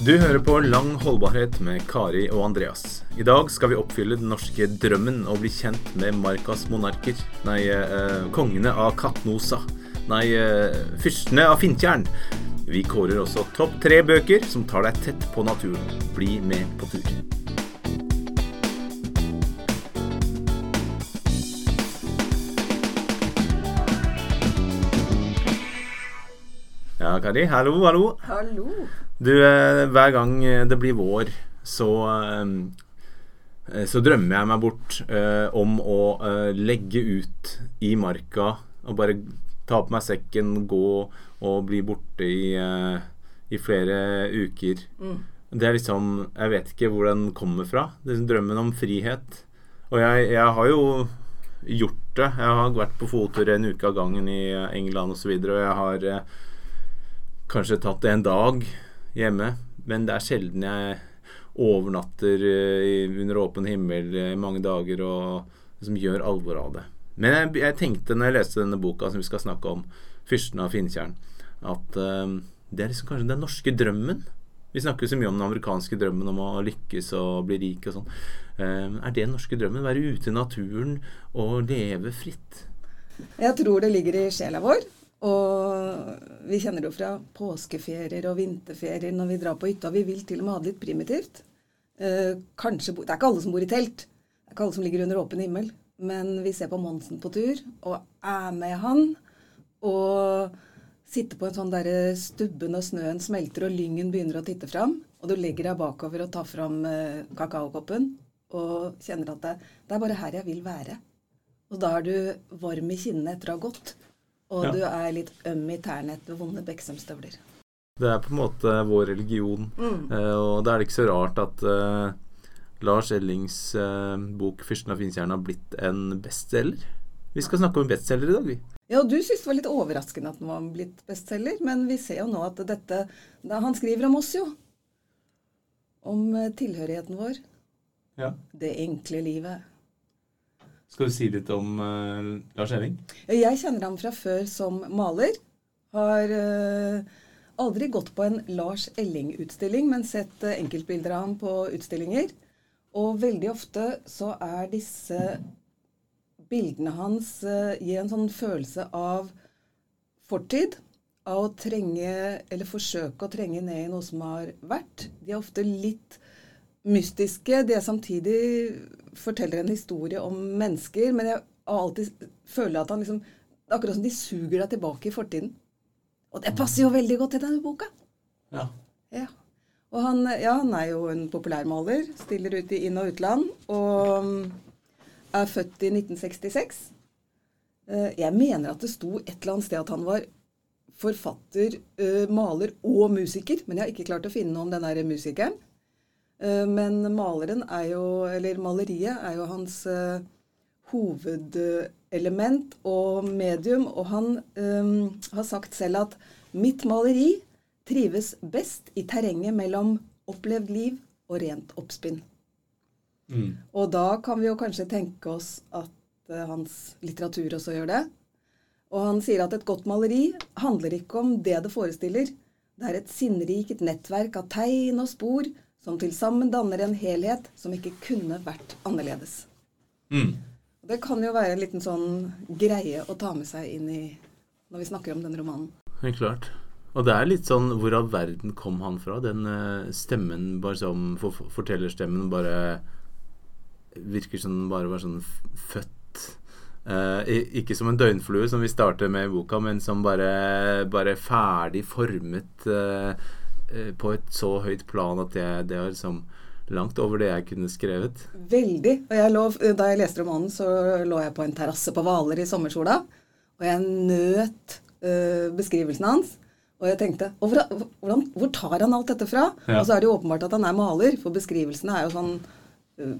Du hører på Lang holdbarhet med Kari og Andreas. I dag skal vi oppfylle den norske drømmen og bli kjent med Markas monarker. Nei, eh, kongene av Katnosa. Nei, eh, fyrstene av Fintjern. Vi kårer også topp tre bøker som tar deg tett på naturen. Bli med på tur. Ja, Kari. Hallo, hallo. Hallo. Du, eh, hver gang eh, det blir vår, så eh, så drømmer jeg meg bort eh, om å eh, legge ut i marka og bare ta på meg sekken, gå og bli borte i, eh, i flere uker. Mm. Det er liksom Jeg vet ikke hvor den kommer fra. Det er drømmen om frihet. Og jeg, jeg har jo gjort det. Jeg har vært på fottur en uke av gangen i England osv., og, så videre, og jeg har kanskje tatt en dag hjemme. Men det er sjelden jeg overnatter eh, under åpen himmel i mange dager og liksom gjør alvor av det. Men jeg, jeg tenkte når jeg leste denne boka som vi skal snakke om, 'Fyrsten av Finntjern', at eh, det er liksom kanskje den norske drømmen. Vi snakker så mye om den amerikanske drømmen om å lykkes og bli rik og sånn. Eh, er det den norske drømmen? Være ute i naturen og leve fritt? Jeg tror det ligger i sjela vår. Og vi kjenner det jo fra påskeferier og vinterferier når vi drar på hytta. Vi vil til og med ha det litt primitivt. Eh, kanskje, det er ikke alle som bor i telt. Det er ikke alle som ligger under åpen himmel. Men vi ser på Monsen på tur, og er med han. Og sitter på en sånn derre stubbe når snøen smelter og lyngen begynner å titte fram. Og du legger deg bakover og tar fram eh, kakaokoppen og kjenner at det, det er bare her jeg vil være. Og da er du varm i kinnene etter å ha gått. Og Ja. du er litt øm i tærne etter vonde Beksømstøvler. Det er på en måte vår religion. Eh, og da er det ikke så rart at eh, Lars Ellings eh, bok 'Fyrsten av Finntjern' har blitt en bestselger. Vi skal snakke om bestselger i dag, vi. Ja, og du syntes det var litt overraskende at den var blitt bestselger, men vi ser jo nå at dette da Han skriver om oss, jo. Om tilhørigheten vår. Ja. Det enkle livet. Skal du si litt om uh, Lars Elling? Jeg kjenner ham fra før som maler. Har uh, aldri gått på en Lars Elling-utstilling, men sett uh, enkeltbilder av ham på utstillinger. Og veldig ofte så er disse bildene hans gir en sånn følelse av fortid. Av å trenge, eller forsøke å trenge ned i noe som har vært. De er ofte litt mystiske. De er samtidig forteller en historie om mennesker, men jeg har alltid føler at han liksom Det er akkurat som de suger deg tilbake i fortiden. Og det passer jo veldig godt til denne boka. Ja. Ja. Og han, ja, han er jo en populærmaler. Stiller ut i inn- og utland. Og mm, er født i 1966. Eh, Jeg mener at det sto et eller annet sted at han var forfatter, eh, maler og musiker. Men jeg har ikke klart å finne noe om den der musikeren. Eh, Men maleren er jo, eller maleriet er jo hans eh, hovedelement og medium. Og han um, har sagt selv at mitt maleri trives best i terrenget mellom opplevd liv og rent oppspinn. Mm. Og da kan vi jo kanskje tenke oss at uh, hans litteratur også gjør det. Og han sier at et godt maleri handler ikke om det det forestiller. Det er et sinnrikt nettverk av tegn og spor som til sammen danner en helhet som ikke kunne vært annerledes. Mm. Det kan jo være en liten sånn greie å ta med seg inn i når vi snakker om den romanen. Helt klart. Og det er litt sånn Hvor av verden kom han fra? Den eh, stemmen bare som for, Fortellerstemmen bare virker som den bare var sånn født. Eh, ikke som en døgnflue, som vi starter med i boka, men som bare, bare ferdig formet eh, på et så høyt plan at det, det var liksom langt over det jeg kunne skrevet. Veldig. Og jeg lå, da jeg leste romanen, så lå jeg på en terrasse på Hvaler i sommersola. Og jeg nøt øh, beskrivelsen hans. Og jeg tenkte og hvor, hvordan, hvor tar han alt dette fra? Ja. Og så er det jo åpenbart at han er maler, for beskrivelsene er jo sånn øh,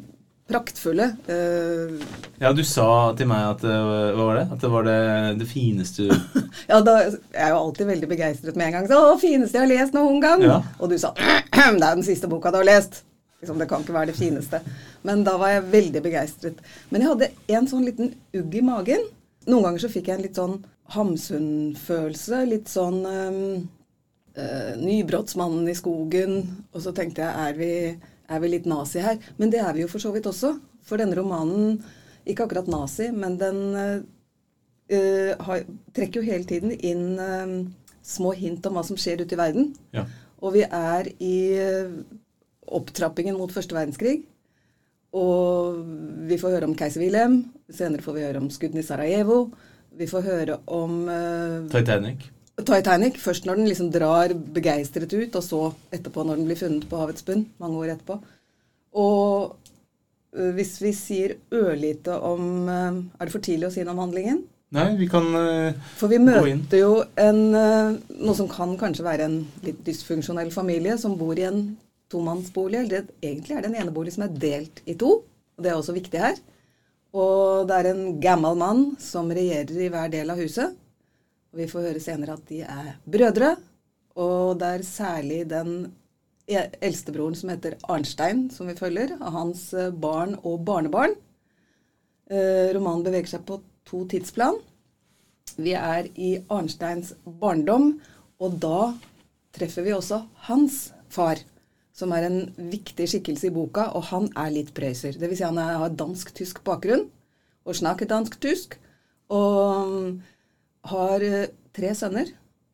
praktfulle. Uh, Ja, du sa til meg at eh, Hva var det? At det var det, det fineste du ja, da, jeg er jo alltid veldig begeistret med en gang. Så, 'Å, fineste jeg har lest noen gang!' Ja. Og du sa 'Det er den siste boka du har lest'. Liksom, det kan ikke være det fineste. Men da var jeg veldig begeistret. Men jeg hadde en sånn liten ugg i magen. Noen ganger så fikk jeg en litt sånn Hamsun-følelse. Litt sånn um, uh, nybrottsmannen i skogen. Og så tenkte jeg er vi, er vi litt nazi her? Men det er vi jo for så vidt også. For denne romanen, ikke akkurat nazi, men den uh, har, trekker jo hele tiden inn uh, små hint om hva som skjer ute i verden. Ja. Og vi er i opptrappingen mot første verdenskrig. Og vi får høre om keiser Wilhelm. Senere får vi høre om skuddene i Sarajevo. Vi får høre om uh, Titanic. Titanic. Først når den liksom drar begeistret ut, og så etterpå når den blir funnet på havets bunn. Mange år etterpå. Og uh, hvis vi sier ørlite om uh, Er det for tidlig å si noe om handlingen? Nei, vi kan For vi møter jo en noe som kan kanskje være en litt dysfunksjonell familie, som bor i en tomannsbolig. Eller egentlig er det en enebolig som er delt i to. og Det er også viktig her. Og det er en gammel mann som regjerer i hver del av huset. Og vi får høre senere at de er brødre. Og det er særlig den e- eldstebroren som heter Arnstein, som vi følger. Av hans eh, barn og barnebarn. Eh, romanen beveger seg på to tidsplan. Vi er i Arnsteins barndom, og da treffer vi også hans far som er en viktig skikkelse i boka, og han er litt prøyser. Dvs. Si han har dansk-tysk bakgrunn og snakker dansk-tysk. Og har eh, tre sønner.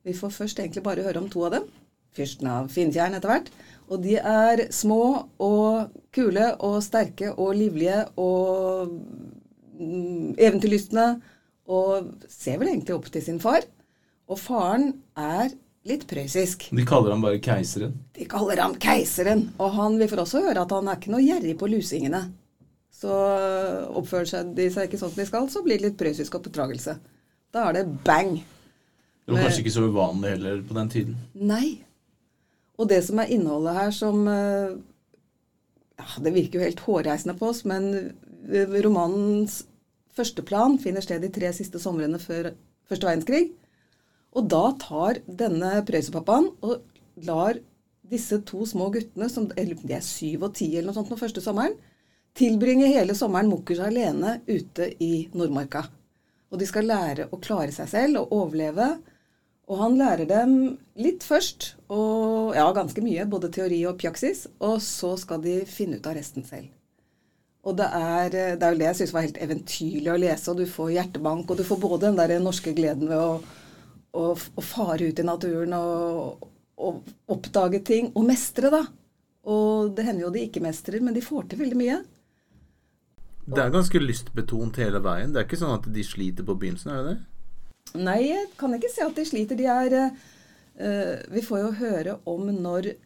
Vi får først egentlig bare høre om to av dem. Fyrsten av Finntjern etter hvert. Og de er små og kule og sterke og livlige og mm, eventyrlystne. Og ser vel egentlig opp til sin far. Og faren er litt prøyssisk. De kaller ham bare keiseren? De kaller ham keiseren. Og han, vi får også høre at han er ikke noe gjerrig på lusingene. Så oppfører de seg ikke sånn som de skal, så blir det litt prøyssisk oppdragelse. Da er det bang. Det var kanskje ikke så uvanlig heller på den tiden? Nei. Og det som er innholdet her som eh, ja, Det virker jo helt hårreisende på oss, men eh, romanens første plan finner sted de tre siste somrene før første verdenskrig. Og da tar denne prøysepappaen og lar disse to små guttene, som de er syv og ti eller noe sånt den første sommeren, tilbringe hele sommeren mukkers alene ute i Nordmarka. Og de skal lære å klare seg selv og overleve. Og han lærer dem litt først, og ja, ganske mye, både teori og praksis. Og så skal de finne ut av resten selv. Og det er, det er jo det jeg syns var helt eventyrlig å lese, og du får hjertebank, og du får både den der norske gleden ved å å, å fare ut i naturen og, og, oppdage ting. Og mestre, da. Og det hender jo de ikke mestrer, men de får til veldig mye. Det er ganske lystbetont hele veien. Det er ikke sånn at de sliter på begynnelsen, er det det? Nei, jeg kan ikke se at de sliter. De er uh, Vi får jo høre om når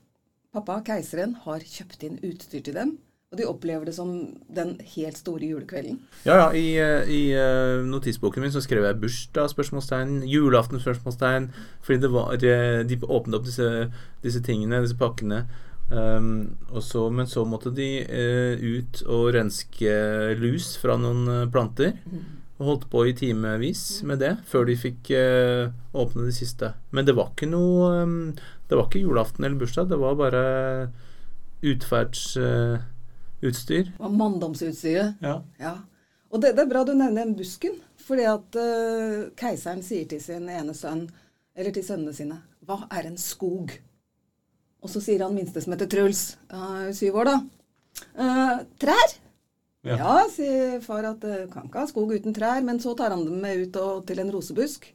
pappa, keiseren, har kjøpt inn utstyr til dem. Og de opplever det som den helt store julekvelden. Ja, ja. I, eh, i uh, notisboken min så skrev jeg bursdag, spørsmålstegn, julaften, spørsmålstegn. Fordi det var, eh, de åpnet opp disse, disse tingene, disse pakkene. Um, så, men så måtte de uh, ut og renske lus fra noen planter. Mm. Og holdt på i timevis med det før de fikk uh, åpne de siste. Men det var ikke noe um, Det var ikke julaften eller bursdag. Det var bare utferdsutstyr. Uh. Og manndomsutstyret. Ja. ja. Og det, det, er bra du nevner den busken. Fordi at keiseren sier til sin ene sønn, eller til sønnene sine, hva er en skog? Og så sier han minste som heter Truls, uh, syv år, da. Uh, trær. Ja. ja. sier far at uh, kan ikke ha skog uten trær. Men så tar han dem med ut og, til en rosebusk.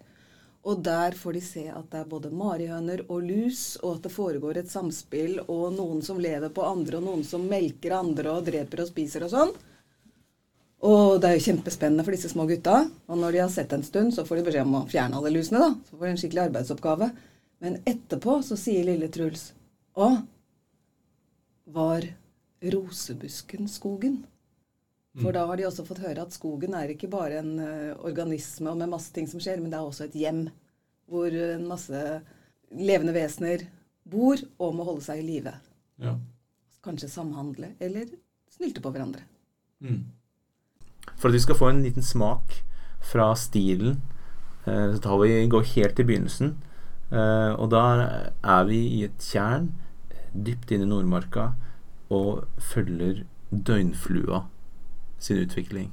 Og der får de se at det er både marihøner og lus, og at det foregår et samspill, og noen som lever på andre, og noen som melker andre og dreper og spiser og sånn. Og det er jo kjempespennende for disse små gutta. Og når de har sett en stund, så får de beskjed om å fjerne alle lusene, da. Så får de en skikkelig arbeidsoppgave. Men etterpå så sier lille Truls Å, var rosebusken skogen? For da har de også fått høre at skogen er ikke bare en uh, organisme og med masse ting som skjer, men det er også et hjem hvor en masse levende vesener bor og må holde seg i live. Ja. Kanskje samhandle eller snylte på hverandre. Mm. For at vi skal få en liten smak fra stilen, uh, så tar vi går helt til begynnelsen. Uh, og da er vi i et tjern dypt inn i Nordmarka og følger døgnflua sin utvikling.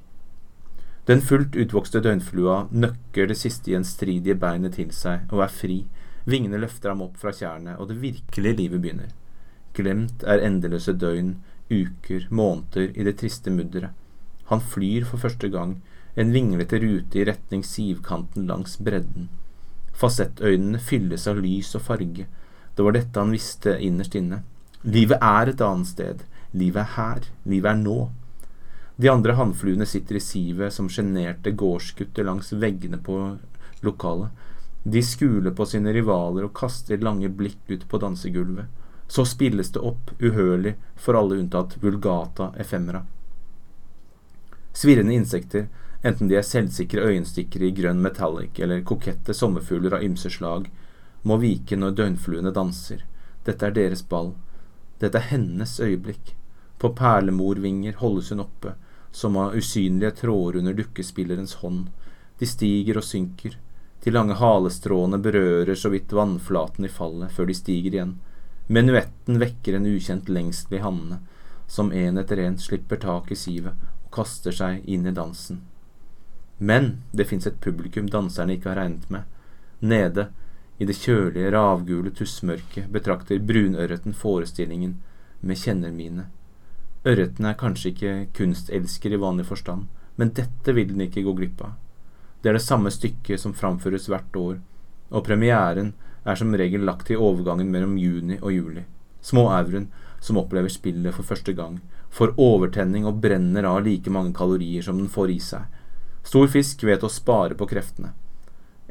Den fullt utvokste døgnflua nøkker det siste gjenstridige beinet til seg og er fri, Vingene løfter ham opp fra tjernet, og det virkelige livet begynner. Glemt er endeløse døgn, uker, måneder i det triste mudderet. Han flyr for første gang, en vinglete rute i retning sivkanten langs bredden. Fasettøynene fylles av lys og farge. Det var dette han visste innerst inne. Livet er et annet sted. Livet er her. Livet er nå. De andre hannfluene sitter i sivet som sjenerte gårdsgutter langs veggene på lokalet. De skuler på sine rivaler og kaster lange blikk ut på dansegulvet. Så spilles det opp, uhørlig, for alle unntatt vulgata ephemera. Svirrende insekter, enten de er selvsikre øyenstikkere i grønn metallic eller kokette sommerfugler av ymse slag, må vike når døgnfluene danser. Dette er deres ball. Dette er hennes øyeblikk. På perlemorvinger holdes hun oppe, som av usynlige tråder under dukkespillerens hånd. De stiger og synker. De lange halestråene berører så vidt vannflaten i fallet før de stiger igjen. Menuetten vekker en ukjent lengsel i hannene, som en etter en slipper tak i sivet og kaster seg inn i dansen. Men det fins et publikum danserne ikke har regnet med. Nede, i det kjølige, ravgule tussmørket, betrakter brunørreten forestillingen med kjennermine. Ørreten er kanskje ikke kunstelsker i vanlig forstand, men dette vil den ikke gå glipp av. Det er det samme stykket som framføres hvert år, og premieren er som regel lagt til overgangen mellom juni og juli. Små Aurun, som opplever spillet for første gang, får overtenning og brenner av like mange kalorier som den får i seg. Stor fisk vet å spare på kreftene.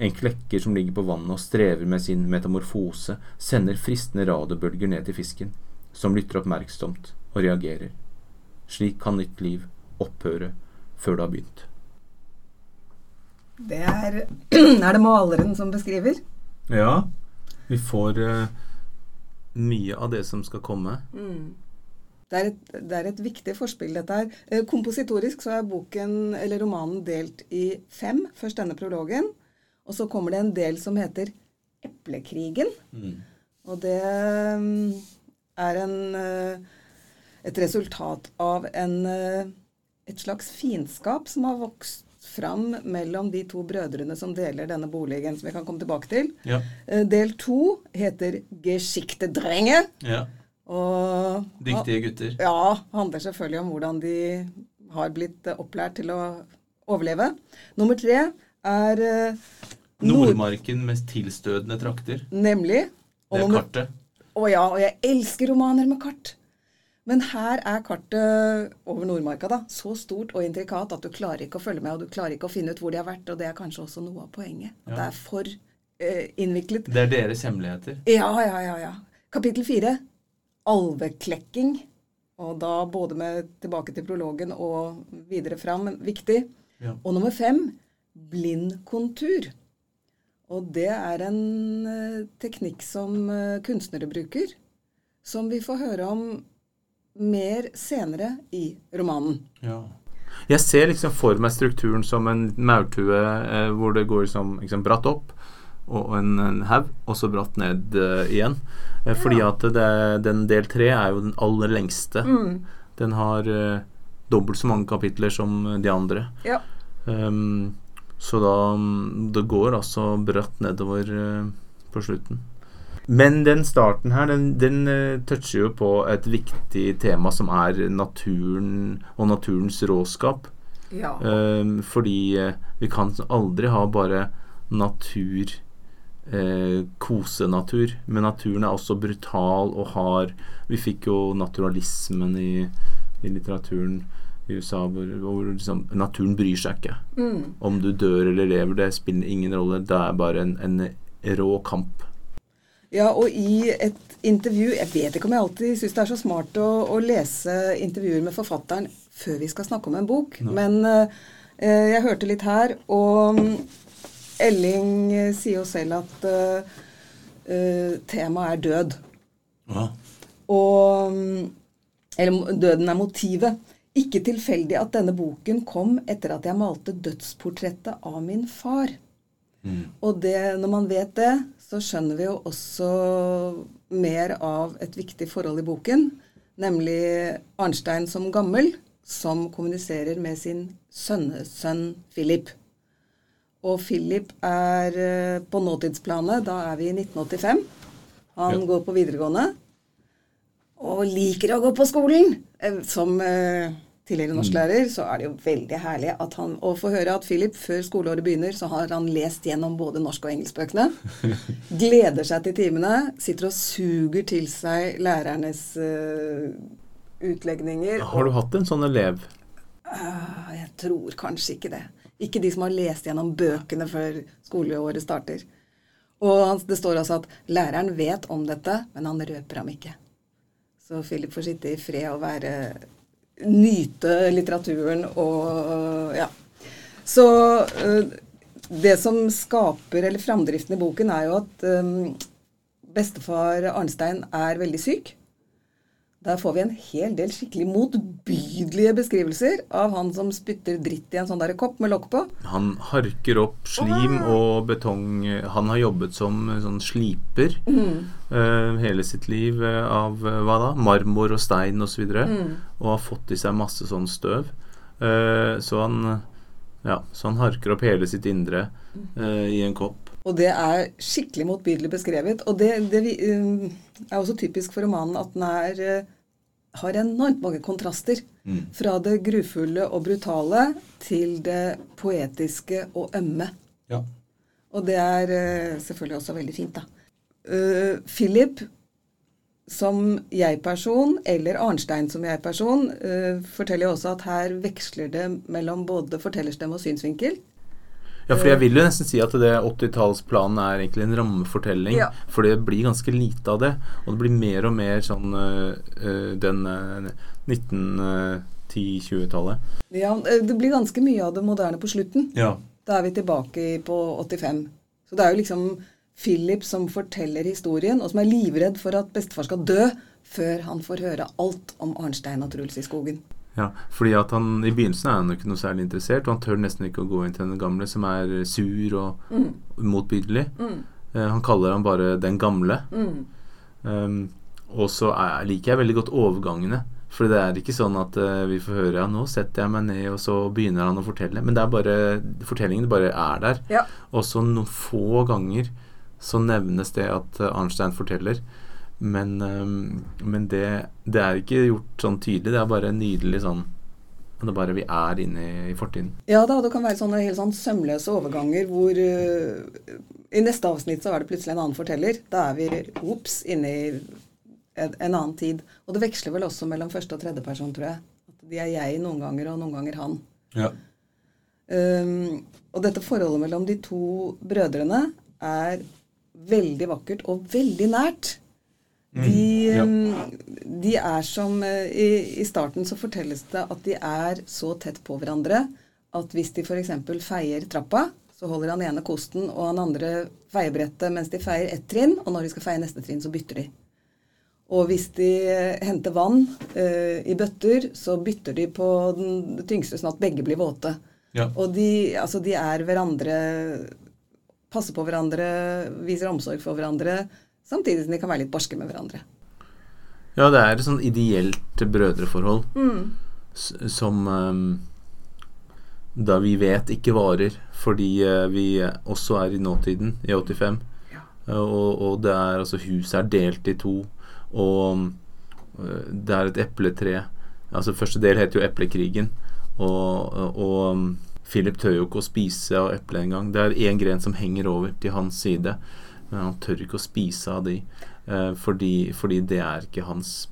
En klekker som ligger på vannet og strever med sin metamorfose, sender fristende radiobølger ned til fisken, som lytter oppmerksomt og reagerer. Slik kan nytt liv opphøre før det har begynt. Det er Er det maleren som beskriver? Ja. Vi får uh, mye av det som skal komme. Mm. Det, er et, det er, et, viktig forspill, dette her. Eh, kompositorisk så er boken, eller romanen delt i fem. Først denne prologen. Og så kommer det en del som heter Eplekrigen. Mm. Og det um, er en, uh, et resultat av en, uh, et slags fiendskap som har vokst fram mellom de to brødrene som deler denne boligen, som vi kan komme tilbake til. Ja. Eh, del to heter 'Geschichtedrenge'. Ja. Og, Dyktige gutter. Ja. Handler selvfølgelig om hvordan de har blitt eh, opplært til å overleve. Nummer tre er uh, Nordmarken med tilstødende trakter. Nemlig. Det er kartet. Å ja, og jeg elsker romaner med kart. Men her er kartet over Nordmarka da, så stort og intrikat at du klarer ikke å følge med, og du klarer ikke å finne ut hvor de har vært. Og det er kanskje også noe av poenget. At ja. det er for eh, innviklet. Det er deres hemmeligheter. Ja, ja, ja. ja. Kapittel fire. Alveklekking. Og da både med tilbake til prologen og videre fram, viktig. Ja. Og nummer fem blindkontur. Og det er en uh, teknikk som uh, kunstnere bruker. Som vi får høre om mer senere i romanen. Ja. Jeg ser liksom for meg strukturen som en maurtue eh, hvor det går liksom, liksom bratt opp og en, en haug, og så bratt ned uh, igjen. Eh, fordi at det, den del tre er jo den aller lengste. Mm. Den har uh, dobbelt så mange kapitler som de andre. Ja. Um, så da Det går altså bratt nedover uh, på slutten. Men den starten her, den, den uh, toucher jo på et viktig tema som er naturen og naturens råskap. Ja. Eh, fordi uh, vi kan aldri ha bare natur eh, kosenatur. Men naturen er også brutal og hard. Vi fikk jo naturalismen i, i litteraturen i USA hvor, hvor liksom, naturen bryr seg ikke. Mm. Om du dør eller lever, det spiller ingen rolle. Det er bare en, en rå kamp. Ja, og i et intervju Jeg vet ikke om jeg alltid syns det er så smart å, å, lese intervjuer med forfatteren før vi skal snakke om en bok, no. men uh, jeg hørte litt her, og um, Elling sier jo selv at uh, uh, temaet er død. Ja. Og um, Eller døden er motivet. Ikke tilfeldig at denne boken kom etter at jeg malte dødsportrettet av min far. Mm. Og det, når man vet det, så skjønner vi jo også mer av et viktig forhold i boken, nemlig Arnstein som gammel, som kommuniserer med sin sønnesønn Philip. Og Philip er eh, på nåtidsplanet. Da er vi i 1985. Han Ja. går på videregående. Og liker å gå på skolen. Eh, Som eh, tidligere norsklærer så er det jo veldig herlig at han, å få høre at Philip før skoleåret begynner, så har han lest gjennom både norsk- og engelskbøkene. Gleder seg til timene. Sitter og suger til seg lærernes eh, utlegninger. Har du hatt en sånn elev? Ah, Jeg tror kanskje ikke det. Ikke de som har lest gjennom bøkene før skoleåret starter. Og det står altså at læreren vet om dette, men han røper ham ikke. Så Philip får sitte i fred og være Nyte litteraturen og Ja. Så eh, det som skaper, eller framdriften i boken, er jo at um, bestefar Arnstein er veldig syk. Der får vi en hel del skikkelig motbydelige beskrivelser av han som spytter dritt i en sånn der kopp med lokk på. Han harker opp slim og betong. Han har jobbet som sånn sliper eh, hele sitt liv eh, av eh, hva da? Marmor og stein osv. Og, Mm. og har fått i seg masse sånn støv. Uh, så han ja, så han harker opp hele sitt indre uh, i en kopp. Og det er skikkelig motbydelig beskrevet. Og det, det vi, um, er også typisk for romanen at den er, eh, har enormt mange kontraster. Fra det grufulle og brutale til det poetiske og ømme. Ja. Og det er eh, selvfølgelig også veldig fint, da. Uh, Philip som jeg-person, eller Arnstein som jeg-person, uh, forteller jo også at her veksler det mellom både fortellerstemme og synsvinkel. Ja, for jeg vil jo nesten si at det 80-tallsplanen er egentlig en rammefortelling. Ja. For det blir ganske lite av det. Og det blir mer og mer sånn øh, den øh, 1910-20-tallet. Ja, eh, det blir ganske mye av det moderne på slutten. Ja. Da er vi tilbake på 85. Så det er jo liksom Philip som forteller historien, og som er livredd for at bestefar skal dø før han får høre alt om Arnstein og Truls i skogen. Ja, fordi at han I begynnelsen er han jo ikke noe særlig interessert, og han tør nesten ikke å gå inn til den gamle, som er sur og motbydelig. Eh, han kaller han bare 'den gamle'. Um, og så er, liker jeg veldig godt overgangene. For det er ikke sånn at uh, vi får høre ja, nå setter jeg meg ned, og så begynner han å fortelle. Men det er bare, fortellingen bare er der. Ja. Og så noen få ganger så nevnes det at eh, Arnstein forteller. Men, um, men det, det er ikke gjort sånn tydelig. Det er bare nydelig sånn Det er bare vi er inne i fortiden. Ja da, det kan være sånne helt sånn sømløse overganger hvor uh, I neste avsnitt så er det plutselig en annen forteller. Da er vi ops inne i en, en annen tid. Og det veksler vel også mellom første og tredje person, tror jeg. At de er jeg noen ganger, og noen ganger han. Um, og dette forholdet mellom de to brødrene er veldig vakkert og veldig nært. De, ja. um, de er som eh, i, I starten så fortelles det at de er så tett på hverandre at hvis de f.eks. feier trappa, så holder han ene kosten og han andre feiebrettet mens de feier ett trinn, og når de skal feie neste trinn, så bytter de. Og hvis de eh, henter vann uh, i bøtter, så bytter de på den tyngste, sånn at begge blir våte. Ja. Og de, altså de er hverandre Passer på hverandre, viser omsorg for hverandre, samtidig som de kan være litt barske med hverandre. Ja, det er et sånn ideelt brødreforhold mm. som um, da vi vet ikke varer, fordi uh, vi også er i nåtiden, i 85. Ja. Eh, Og, og det er altså Huset er delt i to, og eh, det er et epletre. Altså Første del heter jo Eplekrigen, og, og um, Philip tør jo ikke å spise av eplet engang. Det er én gren som henger over til hans side, han tør ikke å spise av de, eh, fordi, fordi det er ikke hans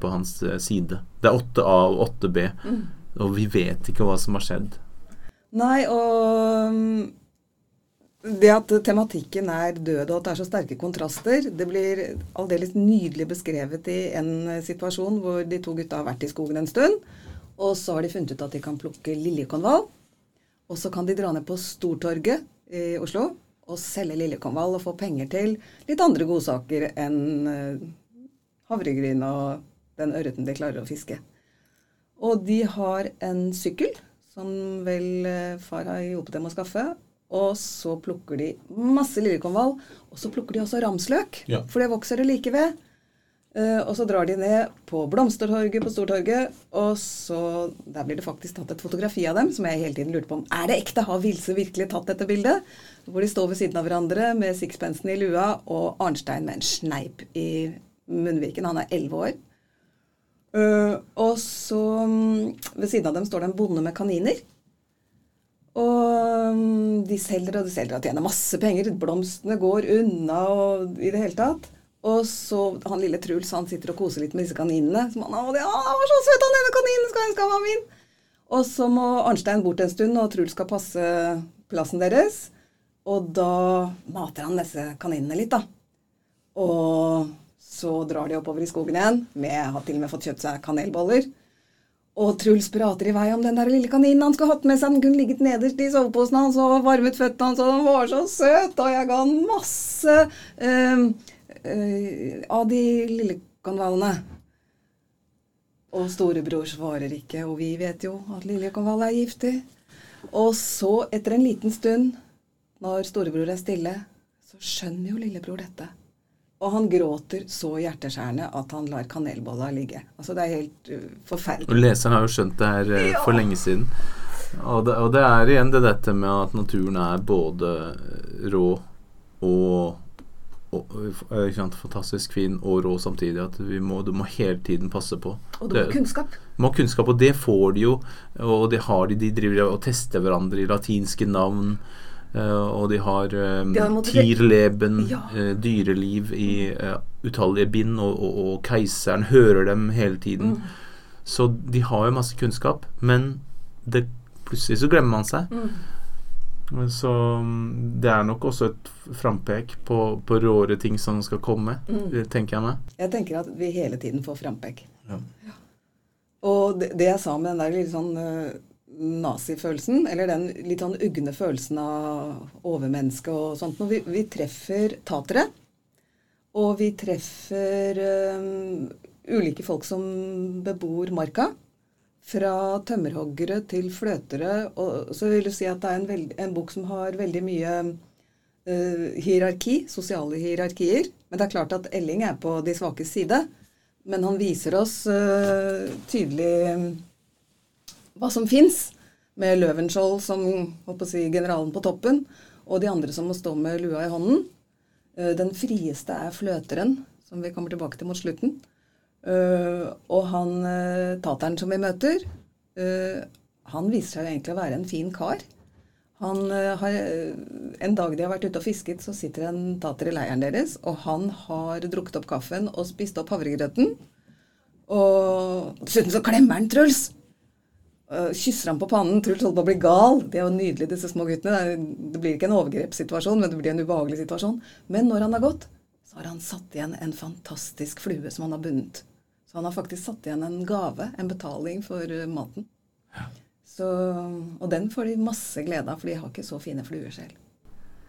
på hans eh, side. Det er 8A og 8B, og vi vet ikke hva som har skjedd. Nei, og mm, det at tematikken er død, og at det er så sterke kontraster, det blir aldeles nydelig beskrevet i en eh, situasjon hvor de to gutta har vært i skogen en stund, og så har de funnet ut at de kan plukke liljekonvall, og så kan de dra ned på Stortorget i Oslo og selge liljekonvall og få penger til litt andre godsaker enn eh, havregryn og den ørreten de klarer å fiske. Og de har en sykkel, som vel eh, far har hjulpet dem å skaffe. Og så plukker de masse liljekonvall. Og så plukker de også ramsløk, Ja. for det vokser det like ved. Eh, og så drar de ned på Blomstertorget på Stortorget, og så Der blir det faktisk tatt et fotografi av dem, som jeg hele tiden lurte på om er det ekte. Har Vilse virkelig tatt dette bildet? Hvor de står ved siden av hverandre med sixpensen i lua og Arnstein med en sneip i munnviken. Han er elleve år. Uh, og så um, Ved siden av dem står det en bonde med kaniner. Og um, de selger og de selger og tjener masse penger. Blomstene går unna og i det hele tatt. Og så han lille Truls han sitter og koser litt med disse kaninene. Som han, det, var så søt, han ene kaninen skal ønske han var min. Og så må Arnstein bort en stund, og Truls skal passe plassen deres. Og da mater han disse kaninene litt, da. Og så drar de oppover i skogen igjen. Med, har til og med fått kjøpt seg kanelboller. Og Truls prater i vei om den der lille kaninen han skulle hatt med seg. Den kunne ligget nederst i soveposen hans og varmet føttene hans, og den var så søt. Og jeg ga han masse øh, uh, av de lille konvalene. Og storebror svarer ikke, og vi vet jo at lille liljekonvall er giftig. Og så, etter en liten stund, når storebror er stille, så skjønner jo lillebror dette. Og han gråter så hjerteskjærende at han lar kanelbolla ligge. Altså Det er helt uh, forferdelig. Og Leseren har jo skjønt det her uh, for lenge siden. Og det, og det, er igjen det dette med at naturen er både rå og og, fantastisk fin og rå samtidig. At må, du må hele tiden passe på. Og du må ha kunnskap. Må ha kunnskap, og det får de jo. Og det har de. De driver og tester hverandre i latinske navn. Uh, og de har um, tierleben, ja. dyreliv i uh, utallige bind, og, og, og, keiseren hører dem hele tiden. Mm. Så de har jo masse kunnskap, men det, plutselig så glemmer man seg. Mm. Så mm, det er nok også et frampek på, på råere ting som skal komme, mm. tenker jeg meg. Jeg tenker at vi hele tiden får frampek. Ja. Ja. Og det, det, jeg sa med den der litt sånn uh, nazifølelsen, eller den litt sånn ugne følelsen av overmenneske og sånt vi, vi treffer tatere, og vi treffer um, ulike folk som bebor marka, fra tømmerhoggere til fløtere. Og så vil du si at det er en, veld, en bok som har veldig mye uh, hierarki, sosiale hierarkier. Men det er klart at Elling er på de svakes side. Men han viser oss uh, tydelig um, hva som fins, med Løvenskiold som si, generalen på toppen, og de andre som må stå med lua i hånden. Uh, den frieste er fløteren, som vi kommer tilbake til mot slutten. Uh, og han uh, tateren som vi møter, uh, han viser seg egentlig å være en fin kar. Han har, En dag de har vært ute og fisket, så sitter en tater i leiren deres, og han har drukket opp kaffen og spist opp havregrøten. Og dessuten så klemmer han Truls! kysser han på pannen. Truls holder på å bli gal. De er jo nydelige, disse små guttene. Det blir ikke en overgrepssituasjon, men det blir en ubehagelig situasjon. Men når han har gått, så har han satt igjen en fantastisk flue som han har bundet. Så han har faktisk satt igjen en gave, en betaling for uh, maten. Ja. Så, og den får de masse glede av, for de har ikke så fine fluer selv.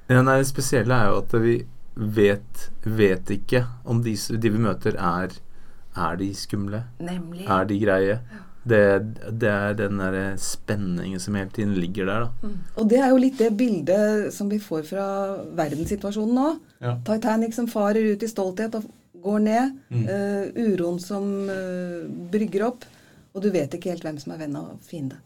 Ja, nei, det spesielle er jo at vi vet, vet ikke om de, de, vi møter, er, er de skumle. Nemlig. Er de greie? Ja. Det, det, er den der spenningen som hele tiden ligger der. Da. Mm. Og det er jo litt det bildet som vi får fra verdenssituasjonen nå. Ja. Titanic som farer ut i stolthet og går ned. Mm. Uh, uroen som uh, brygger opp. Og du vet ikke helt hvem som er venn og fiende.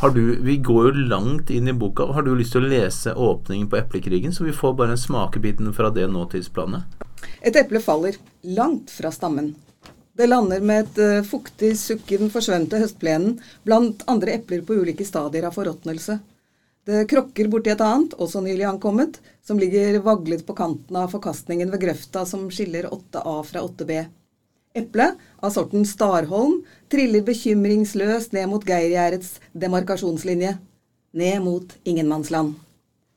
Har du, vi går jo langt inn i boka. Har du lyst til å lese åpningen på eplekrigen, så vi får bare en smakebiten fra det nåtidsplanet? Et eple faller langt fra stammen. Det lander med et uh, fuktig sukk i den forsvømte høstplenen blant andre epler på ulike stadier av forråtnelse. Det krokker borti et annet, også nylig ankommet, som ligger vaglet på kanten av forkastningen ved grøfta som skiller 8A fra 8B. Eplet, av sorten Starholm, triller bekymringsløst ned mot Geirgjerdets demarkasjonslinje. Ned mot ingenmannsland.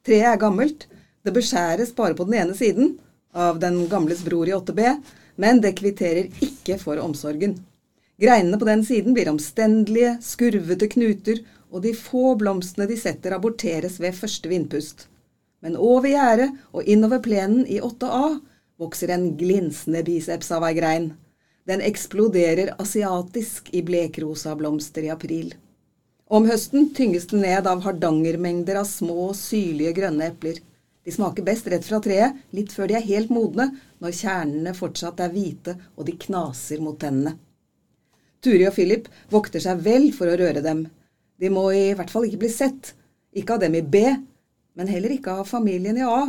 Treet er gammelt. Det beskjæres bare på den ene siden, av den gamles bror i 8B, men det kvitterer ikke for omsorgen. Greinene på den siden blir omstendelige, skurvete knuter og de få blomstene de setter, aborteres ved første vindpust. Men over gjerdet og innover plenen i 8A vokser en glinsende biceps av ei grein. Den eksploderer asiatisk i blekrosa blomster i april. Om høsten tynges den ned av hardangermengder av små, syrlige grønne epler. De smaker best rett fra treet, litt før de er helt modne, når kjernene fortsatt er hvite og de knaser mot tennene. Turi og Philip vokter seg vel for å røre dem. De må i hvert fall ikke bli sett. Ikke av dem i B, men heller ikke av familien i A.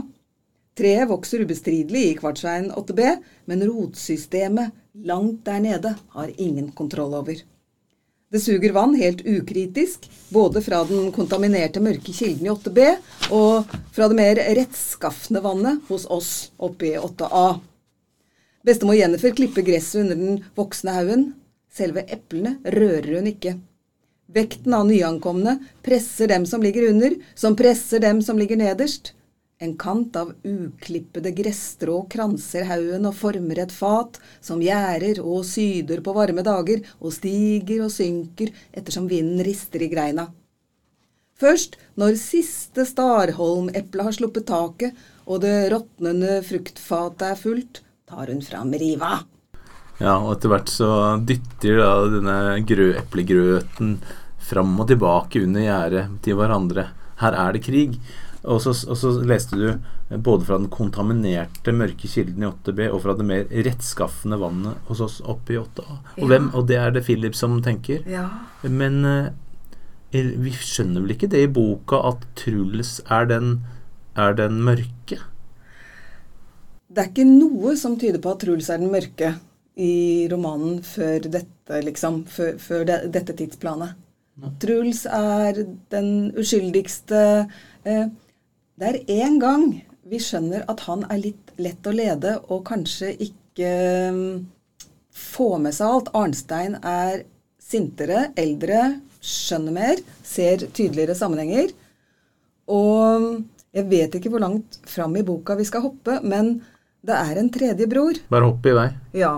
Treet vokser ubestridelig i kvartsveien 8B, men rotsystemet langt der nede har ingen kontroll over. Det suger vann helt ukritisk, både fra den kontaminerte mørke kilden i 8B og fra det mer rettskafne vannet hos oss oppe i 8A. Bestemor Jennifer klipper gresset under den voksne haugen. Selve eplene rører hun ikke. Vekten av nyankomne presser dem som ligger under, som presser dem som ligger nederst. En kant av uklippede gresstrå kranser haugen og former et fat som gjærer og syder på varme dager og stiger og synker ettersom vinden rister i greina. Først når siste Starholm-eple har sluppet taket og det råtnende fruktfatet er fullt, tar hun fram riva. Ja, og etter hvert så dytter da denne eplegrøten fram og tilbake under gjerdet til hverandre. Her er det krig. Og så, og så, leste du både fra den kontaminerte mørke kilden i 8B og fra det mer rettskaffende vannet hos oss oppe i 8A. Og, ja. hvem, og det er det Philip som tenker. Ja. Men eh, vi skjønner vel ikke det i boka at Truls er den, er den mørke? Det er ikke noe som tyder på at Truls er den mørke i romanen før dette, liksom. Før, før det, dette tidsplanet. Truls er den uskyldigste eh, det er én gang vi skjønner at han er litt lett å lede og kanskje ikke få får med seg alt. Arnstein er sintere, eldre, skjønner mer, ser tydeligere sammenhenger. Og um, jeg vet ikke hvor langt fram i boka vi skal hoppe, men det er en tredje bror. Bare hopp i vei. Ja.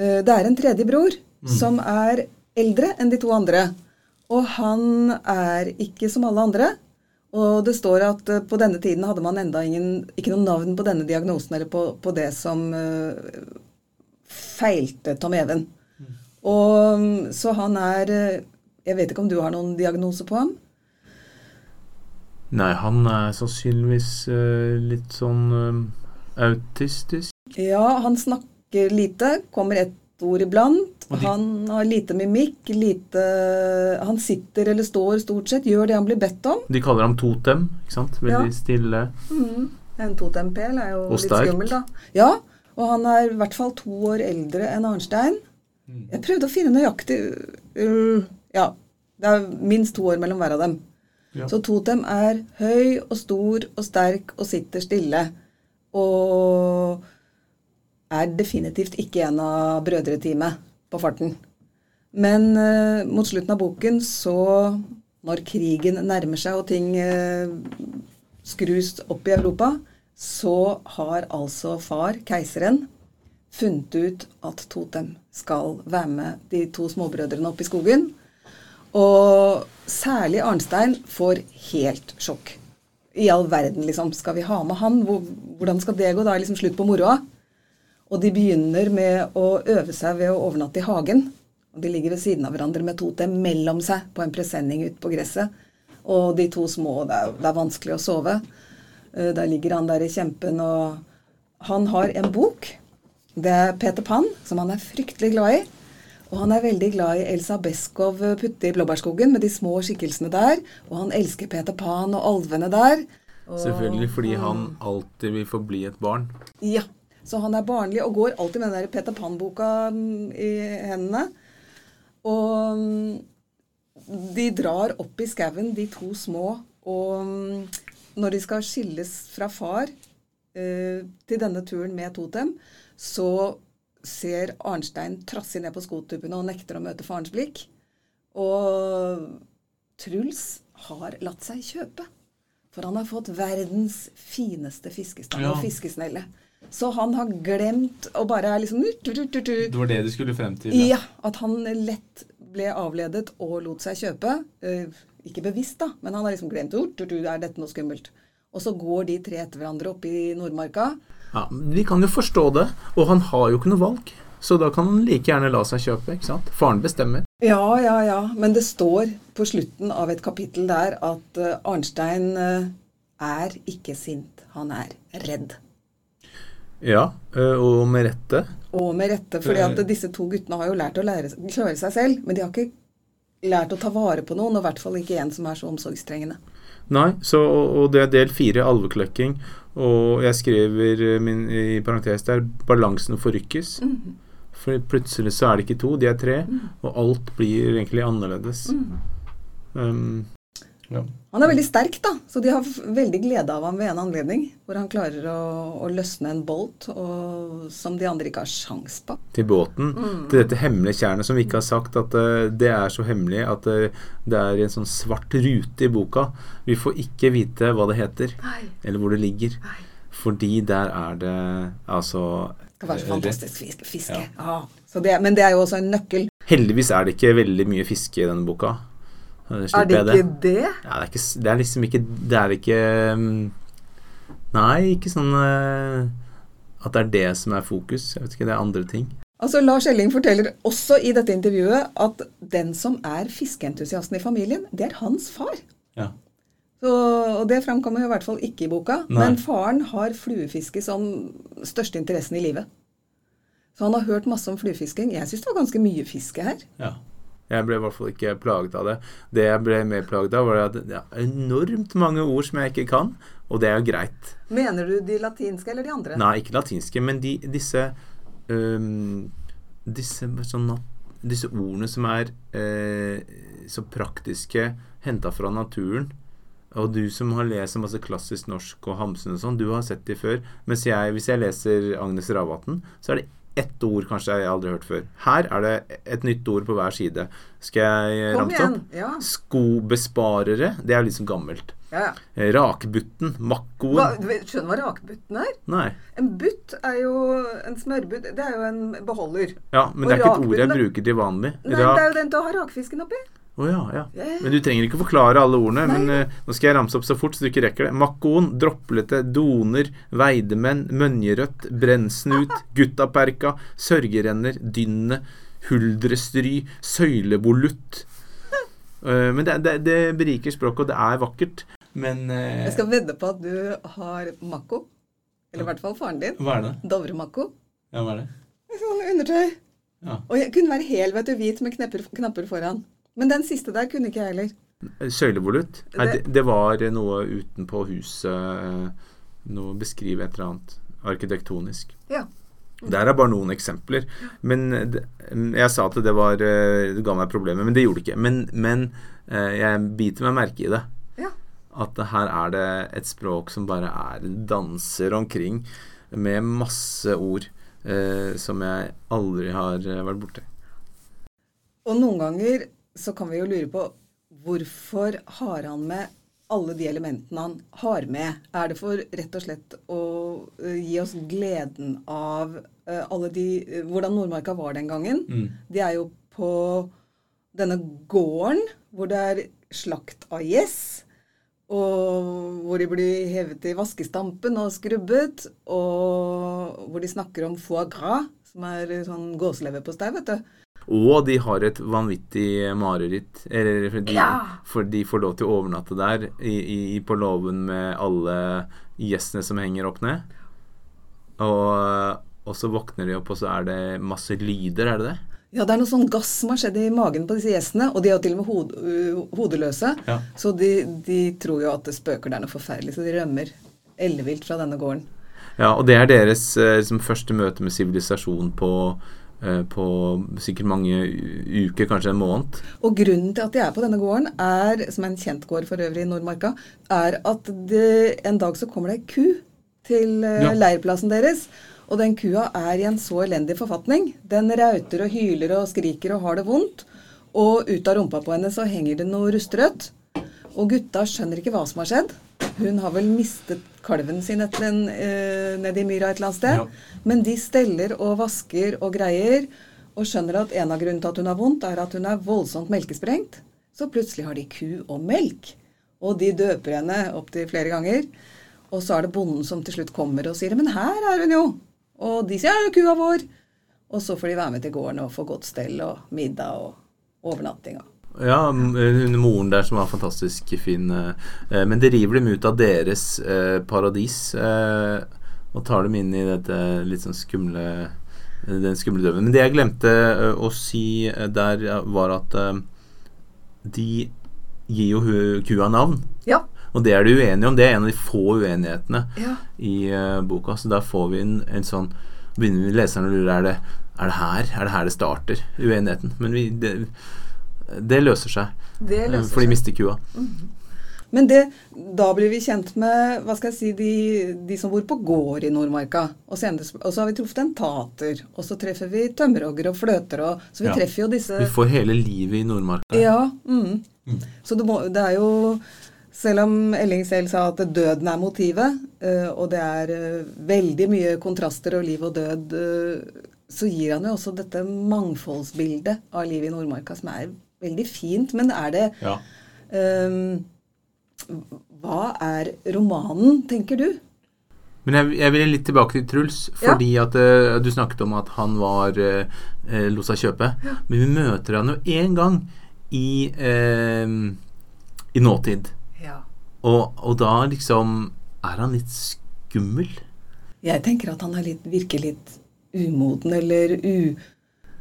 Uh, det er en tredje bror mm. som er eldre enn de to andre. Og han er ikke som alle andre. Og det står at uh, på denne tiden hadde man enda ingen, ikke noe navn på denne diagnosen eller på, på det som uh, feilte Tom Even. Mm. Og um, så han er uh, Jeg vet ikke om du har noen diagnose på ham? Nei, han er sannsynligvis litt sånn autistisk. Ja, han snakker lite. Kommer ett ord iblant. Han har lite mimikk, lite Han sitter eller står stort sett, gjør det han blir bedt om. De kaller ham totem, ikke sant? Veldig ja. stille. Mm. En totempel er jo og litt sterk. skummel, da. Ja, og han er i hvert fall to år eldre enn Arnstein. Mm. Jeg prøvde å finne nøyaktig uh, Ja, det er minst to år mellom hver av dem. Ja. Så Totem er høy og stor og sterk og sitter stille. Og er definitivt ikke en av brødreteamet på farten. Men uh, mot slutten av boken, så når krigen nærmer seg og ting uh, skrus opp i Europa, så har altså far, keiseren, funnet ut at Totem skal være med de to småbrødrene opp i skogen. Og særlig Arnstein får helt sjokk. I all verden, liksom. Skal vi ha med han? Hvordan skal det gå? Da er liksom slutt på moroa. Og de begynner med å øve seg ved å overnatte i hagen. Og De ligger ved siden av hverandre med to til mellom seg på en presenning ute på gresset. Og de to små Det er, det er vanskelig å sove. Eh, der ligger han der i kjempen, og han har en bok. Det er Peter Pan, som han er fryktelig glad i. Og han er veldig glad i Elsa Beskow putte i blåbærskogen med de små skikkelsene der. Og han elsker Peter Pan og alvene der. Og, Selvfølgelig fordi han alltid vil forbli et barn. Ja. Så han er barnlig og går alltid med den der Peter Pan-boka mm, i hendene. Og mm, de drar opp i skauen, de to små. Og mm, når de skal skilles fra far eh, til denne turen med Totem, så ser Arnstein trassig ned på skotuppene og nekter å møte farens blikk. Og Truls har latt seg kjøpe. For han har fått verdens fineste fiskestang ja. og fiskesnelle. Så han har glemt å bare er liksom Det var det du skulle frem til? Ja. ja. At han lett ble avledet og lot seg kjøpe. Uh, ikke bevisst, da, men han har liksom glemt Er dette noe skummelt? Og så går de tre etter hverandre opp i Nordmarka. Ja, Vi kan jo forstå det. Og han har jo ikke noe valg. Så da kan han like gjerne la seg kjøpe. ikke sant? Faren bestemmer. Ja, ja, ja. Men det står på slutten av et kapittel der at uh, Arnstein uh, er ikke sint, han er redd. Ja, eh, og med rette. Og med rette, fordi at disse to guttene har jo lært å lære, klare seg selv, men de har ikke lært å ta vare på noen, og i hvert fall ikke en som er så omsorgstrengende. Nei, så, og det er del fire, alvekløkking. Og jeg skriver min, i parentes der 'balansen forrykkes'. Mhm. For plutselig så er det ikke to, de er tre, Mhm. og alt blir egentlig annerledes. Um, ja. Han er veldig sterk, da, så de har veldig glede av ham ved en anledning. Hvor han klarer å, å løsne en bolt og, som de andre ikke har sjans på. Til båten. Mm. Til dette hemmelige tjernet som vi ikke har sagt at uh, det er så hemmelig at uh, det er en sånn svart rute i boka. Vi får ikke vite hva det heter, Nei. eller hvor det ligger. Nei. Fordi der er det altså Det kan være så eh, fantastisk fiske. fiske. Ja. Ah. Så det, men det er jo også en nøkkel. Heldigvis er det ikke veldig mye fiske i denne boka. Er det ikke det? Ja, det, er ikke, det er liksom ikke Det er ikke mm, Nei, ikke sånn eh, at det er det som er fokus. Jeg vet ikke, det er andre ting. Altså, Lars Elling forteller også i dette intervjuet at den som er fiskeentusiasten i familien, det er hans far. Ja. Så, og Det framkommer jo i hvert fall ikke i boka. Nei. Men faren har fluefiske som største interessen i livet. Så han har hørt masse om fluefisking. Jeg syns det var ganske mye fiske her. Ja. Jeg ble i hvert fall ikke plaget av det. Det jeg ble mer plaget av, var at det er enormt mange ord som jeg ikke kan, og det er jo greit. Mener du de latinske eller de andre? Nei, ikke latinske, men de, disse um, disse, sånn, disse ordene som er øh, så praktiske, henta fra naturen. Og du som har lest masse klassisk norsk og Hamsun og sånn, du har sett de før. Mens jeg, hvis jeg leser Agnes Ravatn, så er det ett ord kanskje jeg aldri har hørt før. Her er det et nytt ord på hver side. Skal jeg ramse opp? Ja. Skobesparere, det er liksom gammelt. ja. Eh, Rakbutten, Hva, makkoen du vet- skjønner du hva rakbutten er? Nei. En butt er jo en smørbutt. Det er jo en beholder. Ja, men Og det er ikke et ord jeg bruker til vanlig. Nei, det er jo den til å ha rakfisken oppi. Å ja, ja. Ja, ja. Men du trenger ikke forklare alle ordene. Nei. Men uh, nå skal jeg ramse opp så fort så du ikke rekker det. Makkoen, droplete, doner, veidemenn, mønjerødt, brennsnut, guttaperka, sørgerenner, dynne, huldrestry, søylebolutt. Uh, men det, det, det beriker språket, og det er vakkert. Men uh, Jeg skal vedde på at du har makko. Eller i hvert fall faren din. Hva er det? Dovremakko. Ja, hva er det? Sånn undertøy. Ja. Og jeg kunne være hel, vet du, hvit med knepper, knapper foran. Men den siste der kunne ikke jeg heller. Søylevolutt? Nei, Det- det, var noe utenpå huset eh, Noe Beskrive et eller annet arkitektonisk. Ja. Der er bare noen eksempler. Men det, jeg sa at det var eh, Det ga meg problemer, men det gjorde det ikke. Men, men eh, jeg biter meg merke i det. Ja. At her er det et språk som bare er danser omkring med masse ord eh, som jeg aldri har vært borti. Og noen ganger så kan vi jo lure på hvorfor har han med alle de elementene han har med? Er det for rett og slett å eh, gi oss gleden av eh, alle de eh, Hvordan Nordmarka var den gangen? De er jo på denne gården hvor det er slakt av gjess. Og hvor de blir hevet i vaskestampen og skrubbet. Og hvor de snakker om foie gras, som er sånn gåseleve på stei, vet du. Og de har et vanvittig mareritt. Eller for de, Ja. for de får lov til å overnatte der i, i, på låven med alle gjestene som henger opp ned. Og, og så våkner de opp, og så er det masse lyder, er det det? Ja, det er noe sånn gass som har skjedd i magen på disse gjestene. Og de er jo til og med hod, uh, hodeløse. Ja. Så de, de tror jo at det spøker der noe forferdelig, så de rømmer ellevilt fra denne gården. Ja, og det er deres eh, liksom, første møte med sivilisasjon på, på sikkert mange uker, kanskje en måned. Og grunnen til at de er på denne gården, er, som er en kjent gård for øvrig i Nordmarka, er at det, en dag så kommer det ei ku til eh, Ja. leirplassen deres. Og den kua er i en så elendig forfatning. Den rauter og hyler og skriker og har det vondt. Og ut av rumpa på henne så henger det noe rustrødt. Og gutta skjønner ikke hva som har skjedd. Hun har vel mistet kalven sin etter en, eh, nedi myra et eller annet sted. Ja. Men de steller og vasker og greier, og skjønner at en av grunnene til at hun har vondt, er at hun er voldsomt melkesprengt. Så plutselig har de ku og melk. Og de døper henne opptil flere ganger. Og så er det bonden som til slutt kommer og sier 'Men her er hun jo'. Og de sier 'Ja, kua vår'. Og så får de være med til gården og få godt stell og middag og overnatting. Ja, hun moren der som var fantastisk fin. eh, Men det river dem ut av deres eh, paradis eh, og tar dem inn i dette litt sånn skumle eh, den skumle døven. Men det jeg glemte eh, å si eh, der, var at eh, de gir jo kua navn. Ja. Og det er de uenige om. Det er en av de få uenighetene ja. i eh, boka. Så da får vi en, en sånn Begynner vi leseren å lure er det, er det her Er det her det starter, uenigheten. Men vi, det, det løser seg. Det eh, løser For de mister kua. Men det, da blir vi kjent med hva skal jeg si, de, de som bor på gård i Nordmarka. Og, senere, og så har vi truffet en tater. Og så treffer vi tømmerhoggere og fløter. Og, så vi Ja. treffer jo disse Vi får hele livet i Nordmarka. Ja. Mm. Så det, må, det er jo Selv om Elling selv sa at døden er motivet, øh, og det er øh, veldig mye kontraster og liv og død, øh, så gir han jo også dette mangfoldsbildet av livet i Nordmarka, som er veldig fint. Men er det Ja. um, hva er romanen, tenker du? Men jeg, jeg vil litt tilbake til Truls, Ja. fordi at uh, du snakket om at han var uh, lot seg kjøpe. Men vi møter han jo én gang i, eh, i nåtid. Ja. Og, og da liksom er han litt skummel. Jeg tenker at han er litt, virker litt umoden eller u...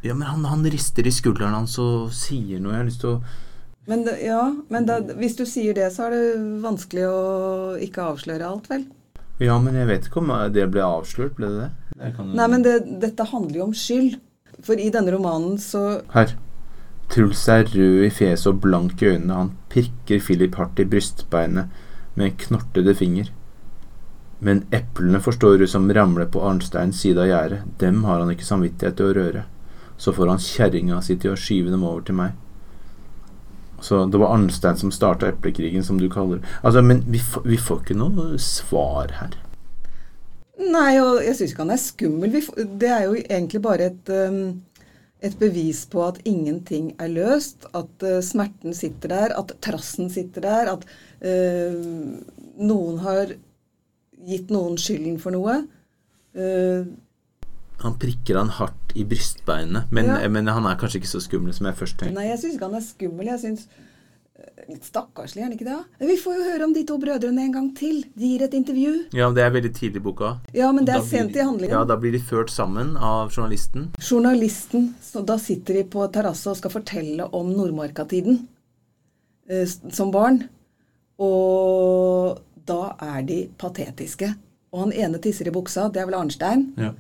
Ja, men han, han rister i skulderen hans og sier noe. Jeg har lyst til å Men, det, ja, men da, hvis du sier det, så er det vanskelig å ikke avsløre alt, vel? Ja, men jeg vet ikke om det ble avslørt. Ble det det? det kan... Nei, men det, dette handler jo om skyld. For i denne romanen så Her. Truls er rød i fjeset og blank i øynene. Han pirker Philip hardt i brystbeinet med en knortede finger. Men eplene forstår du som ramler på Arnsteins side av gjerdet, dem har han ikke samvittighet til å røre. Så får han kjerringa si til å skyve dem over til meg. Så det var Arnstein som starta eplekrigen, som du kaller det. Altså, men vi, vi får ikke noe svar her. Nei, og jeg syns ikke han er skummel. Det er jo egentlig bare et, um, et bevis på at ingenting er løst. At uh, smerten sitter der, at trassen sitter der, at uh, noen har gitt noen skylden for noe. Uh, Han prikker han hardt i brystbeinet, men, Ja. men han er kanskje ikke så skummel som jeg først tenkte. nei, jeg syns ikke han er skummel. Jeg syns Litt stakkarslig, er han ikke det? Vi får jo høre om de to brødrene en gang til. De gir et intervju. Ja, det er veldig tidlig i boka. Ja, men det er sent i handlingen. Ja, da blir de ført sammen av journalisten. Journalisten, så da sitter de på terrasse og skal fortelle om Nordmarka-tiden eh, som barn. Og da er de patetiske. Og han ene tisser i buksa, det er vel Arnstein. Ja.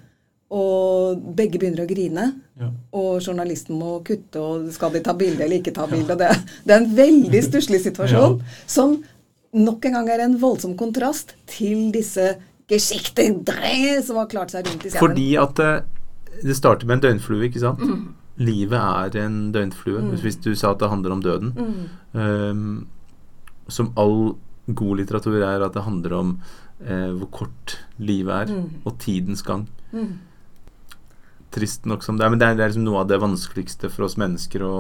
Og begge begynner å grine. Ja. Og journalisten må kutte, og skal de ta bilde eller ikke ta bilde? Ja. Det, det er en veldig stusslig situasjon som nok en gang er en voldsom kontrast til disse geschichte drei som har klart seg rundt i skauen. Fordi at det, det starter med en døgnflue, ikke sant? Livet er en døgnflue. Hvis du sa at det handler om døden. Um, som all god litteratur er at det handler om uh, hvor kort livet er, og tidens gang. Trist nok som det er, men det er, det er liksom noe av det vanskeligste for oss mennesker å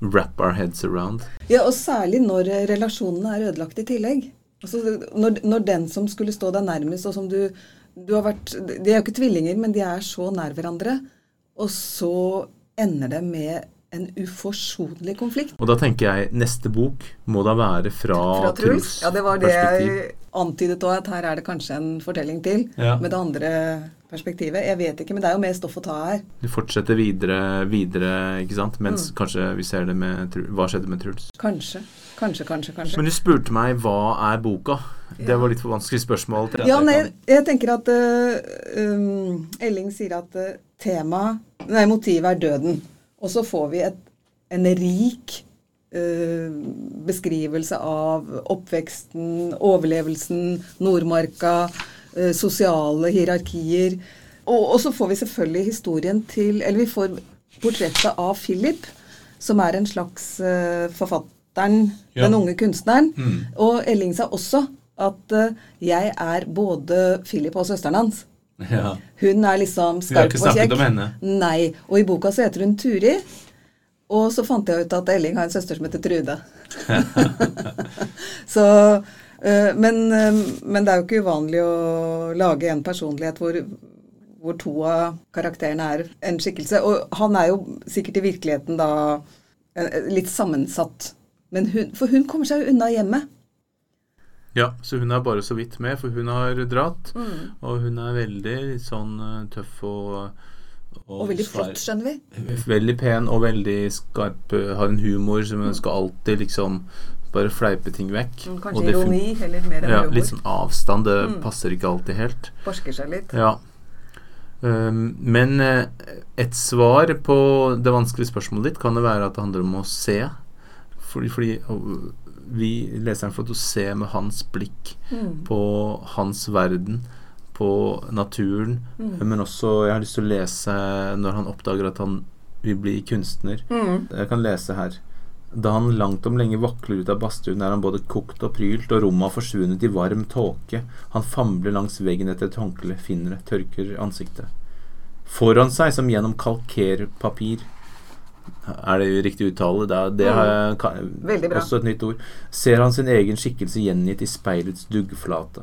wrap our heads around. Ja, og særlig når relasjonene er ødelagt i tillegg. Altså, når, når den som skulle stå deg nærmest, og som du, du har vært De er jo ikke tvillinger, men de er så nær hverandre. Og så ender det med en uforsonlig konflikt. Og da tenker jeg neste bok må da være fra, Fra Truls. Ja, det var det jeg antydet òg, at her er det kanskje en fortelling til. Ja. Med det andre perspektivet. Jeg vet ikke, men det er jo mer stoff å ta her. Du fortsetter videre, videre ikke sant? Mm. Mens kanskje vi ser det med Hva skjedde med Truls? Kanskje. Kanskje, kanskje, kanskje. Men du spurte meg hva er boka? Det var litt for vanskelig spørsmål. Ja, nei, jeg tenker at uh, um, Elling sier at uh, tema, Nei, motivet er døden. Og så får vi et, en rik beskrivelse av oppveksten, overlevelsen, Nordmarka, uh, sosiale hierarkier. Og, og så får vi selvfølgelig historien til Eller vi får portrettet av Philip, som er en slags uh, forfatteren, Ja. den unge kunstneren. Mm. Og Elling sa også at eh, jeg er både Philip og søsteren hans. Ja. Hun er liksom skarp og kjekk. Vi har ikke snakket om henne. Nei. Og i boka så heter hun Turi. Og så fant jeg ut at Elling har en søster som heter Trude. så eh, men, eh, men det er jo ikke uvanlig å lage en personlighet hvor, hvor to av karakterene er en skikkelse. Og han er jo sikkert i virkeligheten da eh, litt sammensatt. Men hun, for hun kommer seg jo unna hjemmet. Ja, så hun er bare så vidt med, for hun har dratt. Mm. Og hun er veldig sånn tøff og Og veldig flott, skjønner vi. Veldig pen og veldig skarp. eh, Har en humor som hun skal alltid liksom bare fleipe ting vekk. Mm, Og Kanskje det ironi heller mer enn Ja, humor. litt sånn avstand. Det Mm. passer ikke alltid helt. Forsker seg litt. Ja. Um, men eh, et svar på det vanskelige spørsmålet ditt kan det være at det handler om å se. Fordi, fordi vi leseren får til å se med hans blikk Mm. på hans verden, på naturen. Mm. Men også Jeg har lyst til å lese når han oppdager at han vil bli kunstner. Mm. Jeg kan lese her. Da han langt om lenge vakler ut av badstuen, er han både kokt og prylt, og rommet har forsvunnet i varm tåke. Han famler langs veggen etter et håndkle, finner det, tørker ansiktet. Foran seg, som gjennom kalkerpapir Er det riktig uttale? Det, er, det har jeg ka- Veldig bra. også et nytt ord. Ser han sin egen skikkelse gjengitt i speilets duggflate.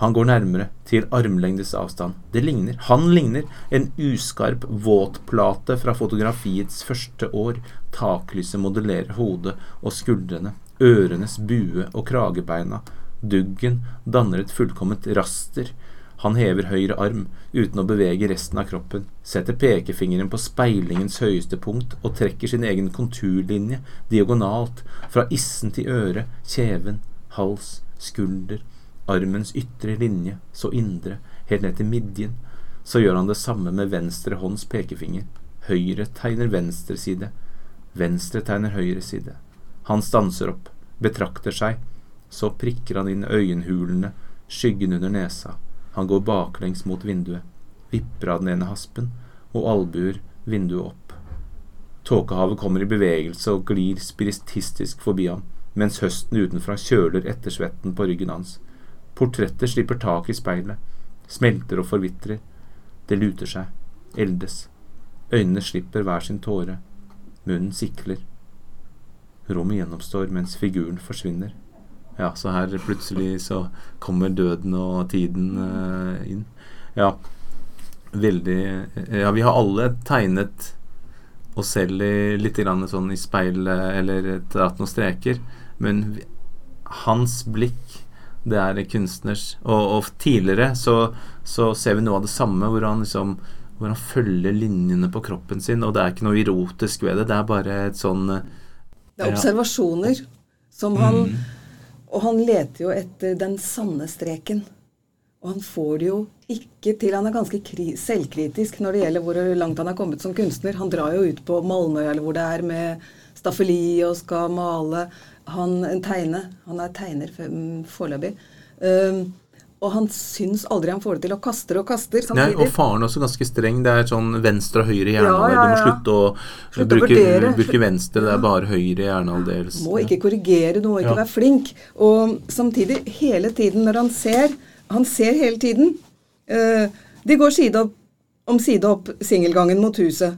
Han går nærmere, til armlengdes avstand. Det ligner, han ligner, en uskarp våtplate fra fotografiets første år. Taklyset modellerer hodet og skuldrene, ørenes bue og kragebeina. Duggen danner et fullkomment raster. Han hever høyre arm uten å bevege resten av kroppen, setter pekefingeren på speilingens høyeste punkt og trekker sin egen konturlinje diagonalt fra issen til øre, kjeven, hals, skulder, armens ytre linje, så indre, helt ned til midjen. Så gjør han det samme med venstre hånds pekefinger. Høyre tegner venstre side, venstre tegner høyre side. Han stanser opp, betrakter seg, så prikker han inn øyenhulene, skyggen under nesa. Han går baklengs mot vinduet, vipper av den ene haspen, og albuer vinduet opp. Tåkehavet kommer i bevegelse og glir spiritistisk forbi ham, mens høsten utenfra kjøler ettersvetten på ryggen hans. Portrettet slipper tak i speilet, smelter og forvitrer. Det luter seg, eldes. Øynene slipper hver sin tåre, munnen sikler. Rommet gjennomstår mens figuren forsvinner. Ja, så her plutselig så kommer døden og tiden uh, inn. Ja, veldig Ja, vi har alle tegnet oss selv i, litt grann sånn i speilet eller dratt noen streker, men hans blikk det er kunstners. Og, og tidligere så, så ser vi noe av det samme, hvor han liksom hvor han følger linjene på kroppen sin, og det er ikke noe erotisk ved det. Det er bare et sånn eh, Det er observasjoner som han Mm. Og han leter jo etter den sanne streken. Og han får det jo ikke til. Han er ganske kri selvkritisk når det gjelder hvor langt han er kommet som kunstner. Han drar jo ut på Malmøya eller hvor det er med staffeli og skal male. Han en tegne. Han er tegner mm, foreløpig. Um, og han syns aldri han får det til, og kaster og kaster Nei, og faren er også ganske streng. Det er sånn venstre og høyre hjernehalvdel. Ja, ja, Du må slutte å Slutte å bruke, vurdere. bruke venstre. Det er bare høyre hjernehalvdel. Må ikke korrigere, du må ikke Ja. være flink. Og samtidig, hele tiden når han ser Han ser hele tiden. Uh, de går side opp, om side opp singelgangen mot huset.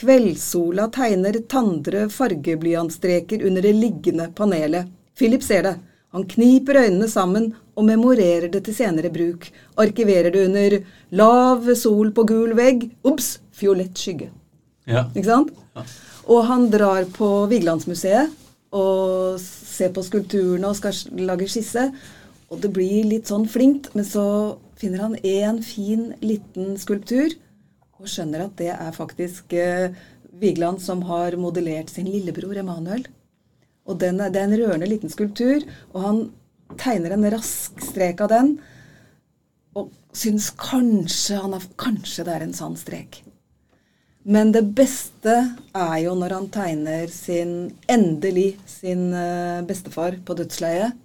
Kveldssola tegner tandre fargeblyantstreker under det liggende panelet. Philip ser det. Han kniper øynene sammen og memorerer det til senere bruk. Arkiverer det under lav sol på gul vegg. Ops! Fiolett skygge. Ja. Ikke sant? Ja. Og han drar på Vigelandsmuseet og ser på skulpturene og skal lage skisse. Og det blir litt sånn flinkt, men så finner han én fin, liten skulptur og skjønner at det er faktisk eh, Vigeland som har modellert sin lillebror Emanuel. Og den det er en rørende liten skulptur, og han tegner en rask strek av den. Og syns kanskje, han er, kanskje det er en sann strek. Men det beste er jo når han tegner sin endelig sin eh, bestefar på dødsleiet.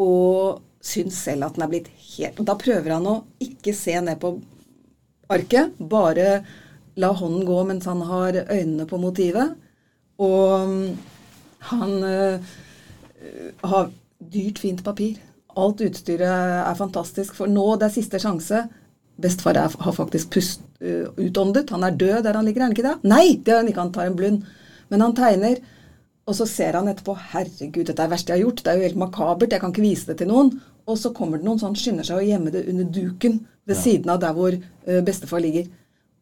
Og syns selv at den er blitt helt Da prøver han å ikke se ned på arket, bare la hånden gå mens han har øynene på motivet. Og mm, han eh, har dyrt, fint papir. Alt utstyret er fantastisk. For nå, det er siste sjanse. Bestefar har faktisk pust, uh, utåndet. Han er død der han ligger, er han ikke det? Nei, det er han ikke. Han tar en blund. Men han tegner, og så ser han etterpå Herregud, dette er det verste jeg har gjort. Det er jo helt makabert. Jeg kan ikke vise det til noen. Og så kommer det noen sånn, skynder seg å gjemme det under duken ved siden av der hvor uh, bestefar ligger.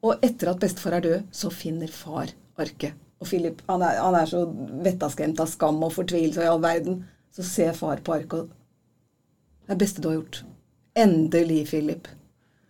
Og etter at bestefar er død, så finner far arket. Og Philip han er, han er så vettaskremt av skam og fortvilelse og i all verden. Så ser far på arket og Det er det beste du har gjort. Endelig, Philip.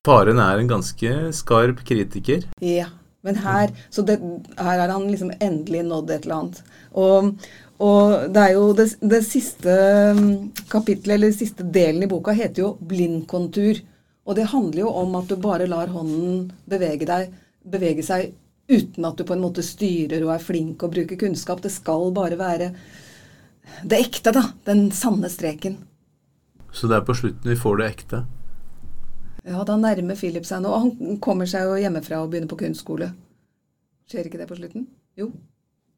Faren er en ganske skarp kritiker. Ja. Men her Så det, her har han liksom endelig nådd et eller annet. Og, og det er jo det, det siste kapitlet, kapittelet, eller siste delen i boka, heter jo 'blindkontur'. Og det handler jo om at du bare lar hånden bevege, deg, bevege seg uten at du på en måte styrer og er flink og bruker kunnskap. Det skal bare være det ekte, da. Den sanne streken. Så det er på slutten vi får det ekte? Ja, da nærmer Philip seg noe. Han kommer seg jo hjemmefra og begynner på kunstskole. Skjer ikke det på slutten? Jo.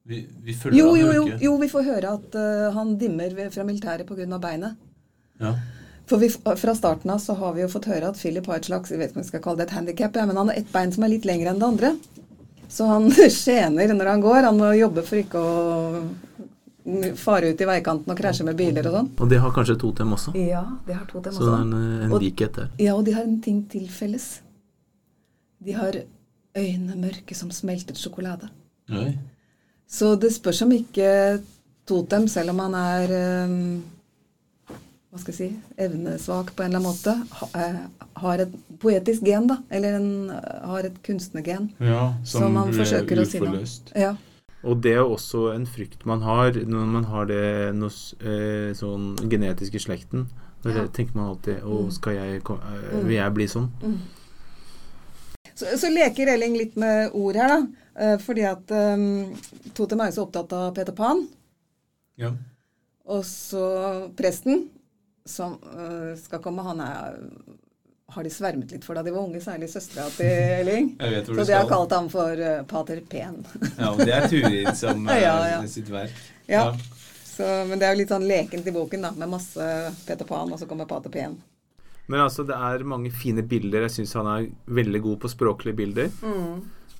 Vi, vi følger Jo, han jo, jo jo, vi får høre at uh, han dimmer fra militæret pga. beinet. Ja. For vi, Fra starten av så har vi jo fått høre at Philip har et slags jeg vet ikke om jeg skal kalle det et handikap, ja, men han har ett bein som er litt lengre enn det andre. Så han skjener når han går. Han må jobbe for ikke å fare ut i veikanten og krasje med biler og sånn. Og de har kanskje Totem også. Ja, de har to dem Så det er en, en likhet der. Ja, og de har en ting til felles. De har øyne mørke som smeltet sjokolade. Oi. Så det spørs om ikke Totem, selv om han er ehm, hva skal jeg si, evnesvak på en eller annen måte, ha, eh, har et poetisk gen, da. Eller en, har et kunstnergen. Ja, som, Som man forsøker å si noe. uforløst. Ja. Og det er også en frykt man har når man har det noe eh, sånn genetisk i slekten. Da Ja. tenker man alltid Å, Mm. skal jeg eh, Mm. Vil jeg bli sånn? Så, så leker Elling litt med ord her, da. Eh, fordi at um, Totem er jo så opptatt av Peter Pan. Ja. Og så presten, som uh, skal komme, han er har de svermet litt for da de var unge, særlig søstera til Elling. Så de har kalt ham for uh, pater Pen. Ja, og det er Turid som er Ja, ja. sitt verk. Ja. Så, men det er jo litt sånn lekent i boken, da, med masse Peter Pan, og så kommer pater Pen. Men altså, det er mange fine bilder. Jeg syns han er veldig god på språklige bilder.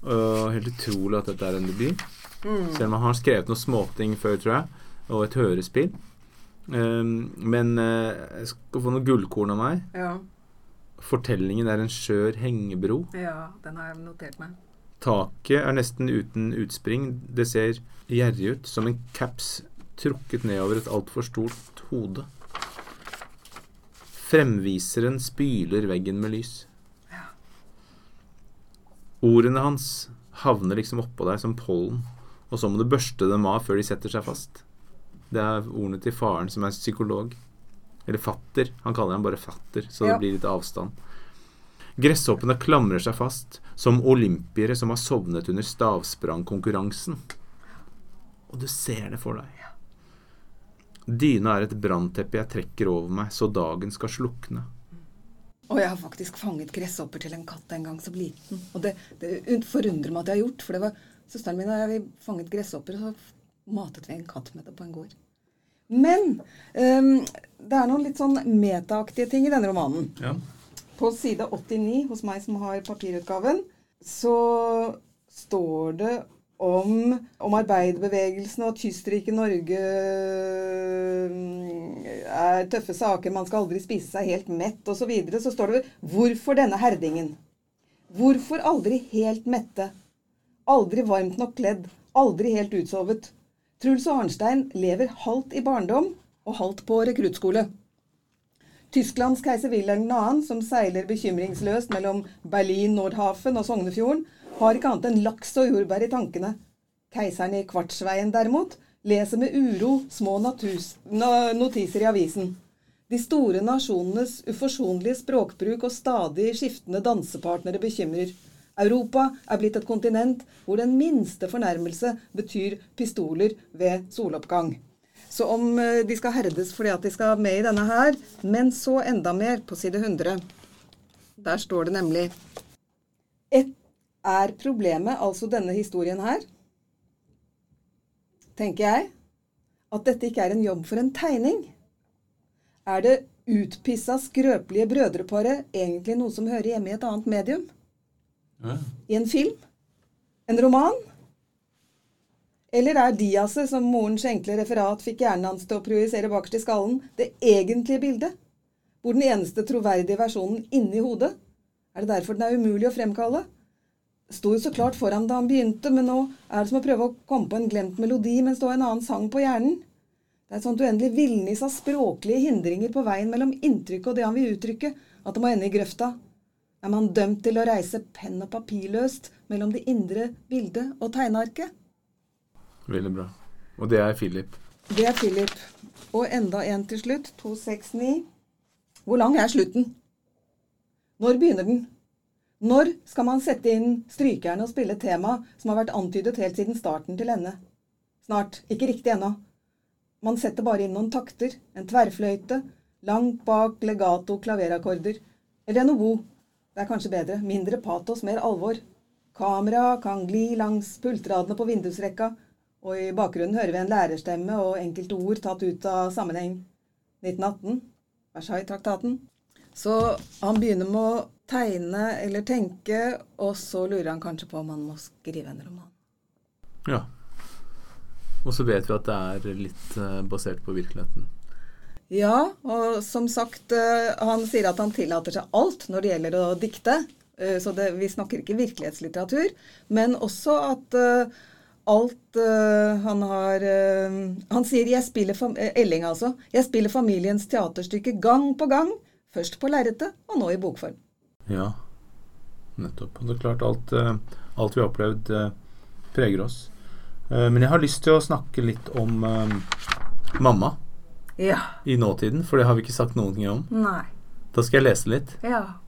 Og helt utrolig at dette er en debut. Selv om han har skrevet noen småting før, tror jeg, og et hørespill. Um, men eh, jeg skal få noen gullkorn av meg. Ja. Fortellingen er en skjør hengebro. ja, den har jeg notert meg. Taket er nesten uten utspring. Det ser gjerrig ut, som en caps trukket nedover et altfor stort hode. Fremviseren spyler veggen med lys. Ja. Ordene hans havner liksom oppå deg som pollen, og så må du børste dem av før de setter seg fast. Det er ordene til faren, som er psykolog. Eller fatter. Han kaller ham bare fatter, så Ja. det blir litt avstand. Gresshoppene klamrer seg fast, som olympiere som har sovnet under stavsprangkonkurransen. Og du ser det for deg. Dyna er et brannteppe jeg trekker over meg så dagen skal slukne. Og jeg har faktisk fanget gresshopper til en katt en gang som liten. Og det, det forundrer meg at jeg har gjort, for det var søsteren min og jeg vi fanget gresshopper, og så matet vi en katt med det på en gård. Men um, det er noen litt sånn metaaktige ting i denne romanen. Ja. På side 89 hos meg som har papirutgaven, så står det om, om arbeiderbevegelsen og at kystriket Norge mm, er tøffe saker, man skal aldri spise seg helt mett osv. Så, videre, så står det 'Hvorfor denne herdingen?' Hvorfor aldri helt mette? Aldri varmt nok kledd. Aldri helt utsovet. Truls Arnstein lever halvt i barndom og halvt på rekruttskole. Tysklands keiser Wilhelm 2., som seiler bekymringsløst mellom Berlin, Nordhafen og Sognefjorden, har ikke annet enn laks og jordbær i tankene. Keiseren i Kvartsveien derimot leser med uro små notiser i avisen. De store nasjonenes uforsonlige språkbruk og stadig skiftende dansepartnere bekymrer. Europa er blitt et kontinent hvor den minste fornærmelse betyr pistoler ved soloppgang. Så om eh, de skal herdes fordi at de skal med i denne her, men så enda mer på side 100. Der står det nemlig Et er problemet, altså denne historien her, tenker jeg, at dette ikke er en jobb for en tegning. Er det utpissa, skrøpelige brødreparet egentlig noe som hører hjemme i et annet medium? I en film? En roman? Eller er Diaset, som morens enkle referat fikk hjernen hans til å projisere bakerst i skallen, det egentlige bildet? Hvor den eneste troverdige versjonen inni hodet? Er det derfor den er umulig å fremkalle? sto jo så klart foran da han begynte, men nå er det som å prøve å komme på en glemt melodi mens det var en annen sang på hjernen. Det er et sånt uendelig villnis av språklige hindringer på veien mellom inntrykket og det han vil uttrykke, at det må ende i grøfta. Er man dømt til å reise penn og papirløst mellom det indre bildet og tegnearket? Veldig bra. Og det er Philip. Det er Philip. Og enda en til slutt. 269. Hvor lang er slutten? Når begynner den? Når skal man sette inn strykerne og spille tema som har vært antydet helt siden starten til ende? Snart. Ikke riktig ennå. Man setter bare inn noen takter. En tverrfløyte. Langt bak legato klaverakkorder. Eller en obo. Det er kanskje bedre. Mindre patos, mer alvor. Kamera kan gli langs pultradene på vindusrekka, og i bakgrunnen hører vi en lærerstemme og enkelte ord tatt ut av sammenheng. 1918. Versailles-traktaten. Så han begynner med å tegne eller tenke, og så lurer han kanskje på om han må skrive en roman. Ja. Og så vet vi at det er litt eh, basert på virkeligheten. Ja, og som sagt, eh, han sier at han tillater seg alt når det gjelder å dikte. Eh, Så det, vi snakker ikke virkelighetslitteratur, men også at eh, alt han har Han sier jeg spiller Elling, altså. Jeg spiller familiens teaterstykke gang på gang. Først på lerretet, og nå i bokform. Ja, nettopp. Og det er klart, alt, alt vi har opplevd, preger oss. Men jeg har lyst til å snakke litt om mamma Ja. i nåtiden, for det har vi ikke sagt noen ting om. Nei. Da skal jeg lese litt. Ja.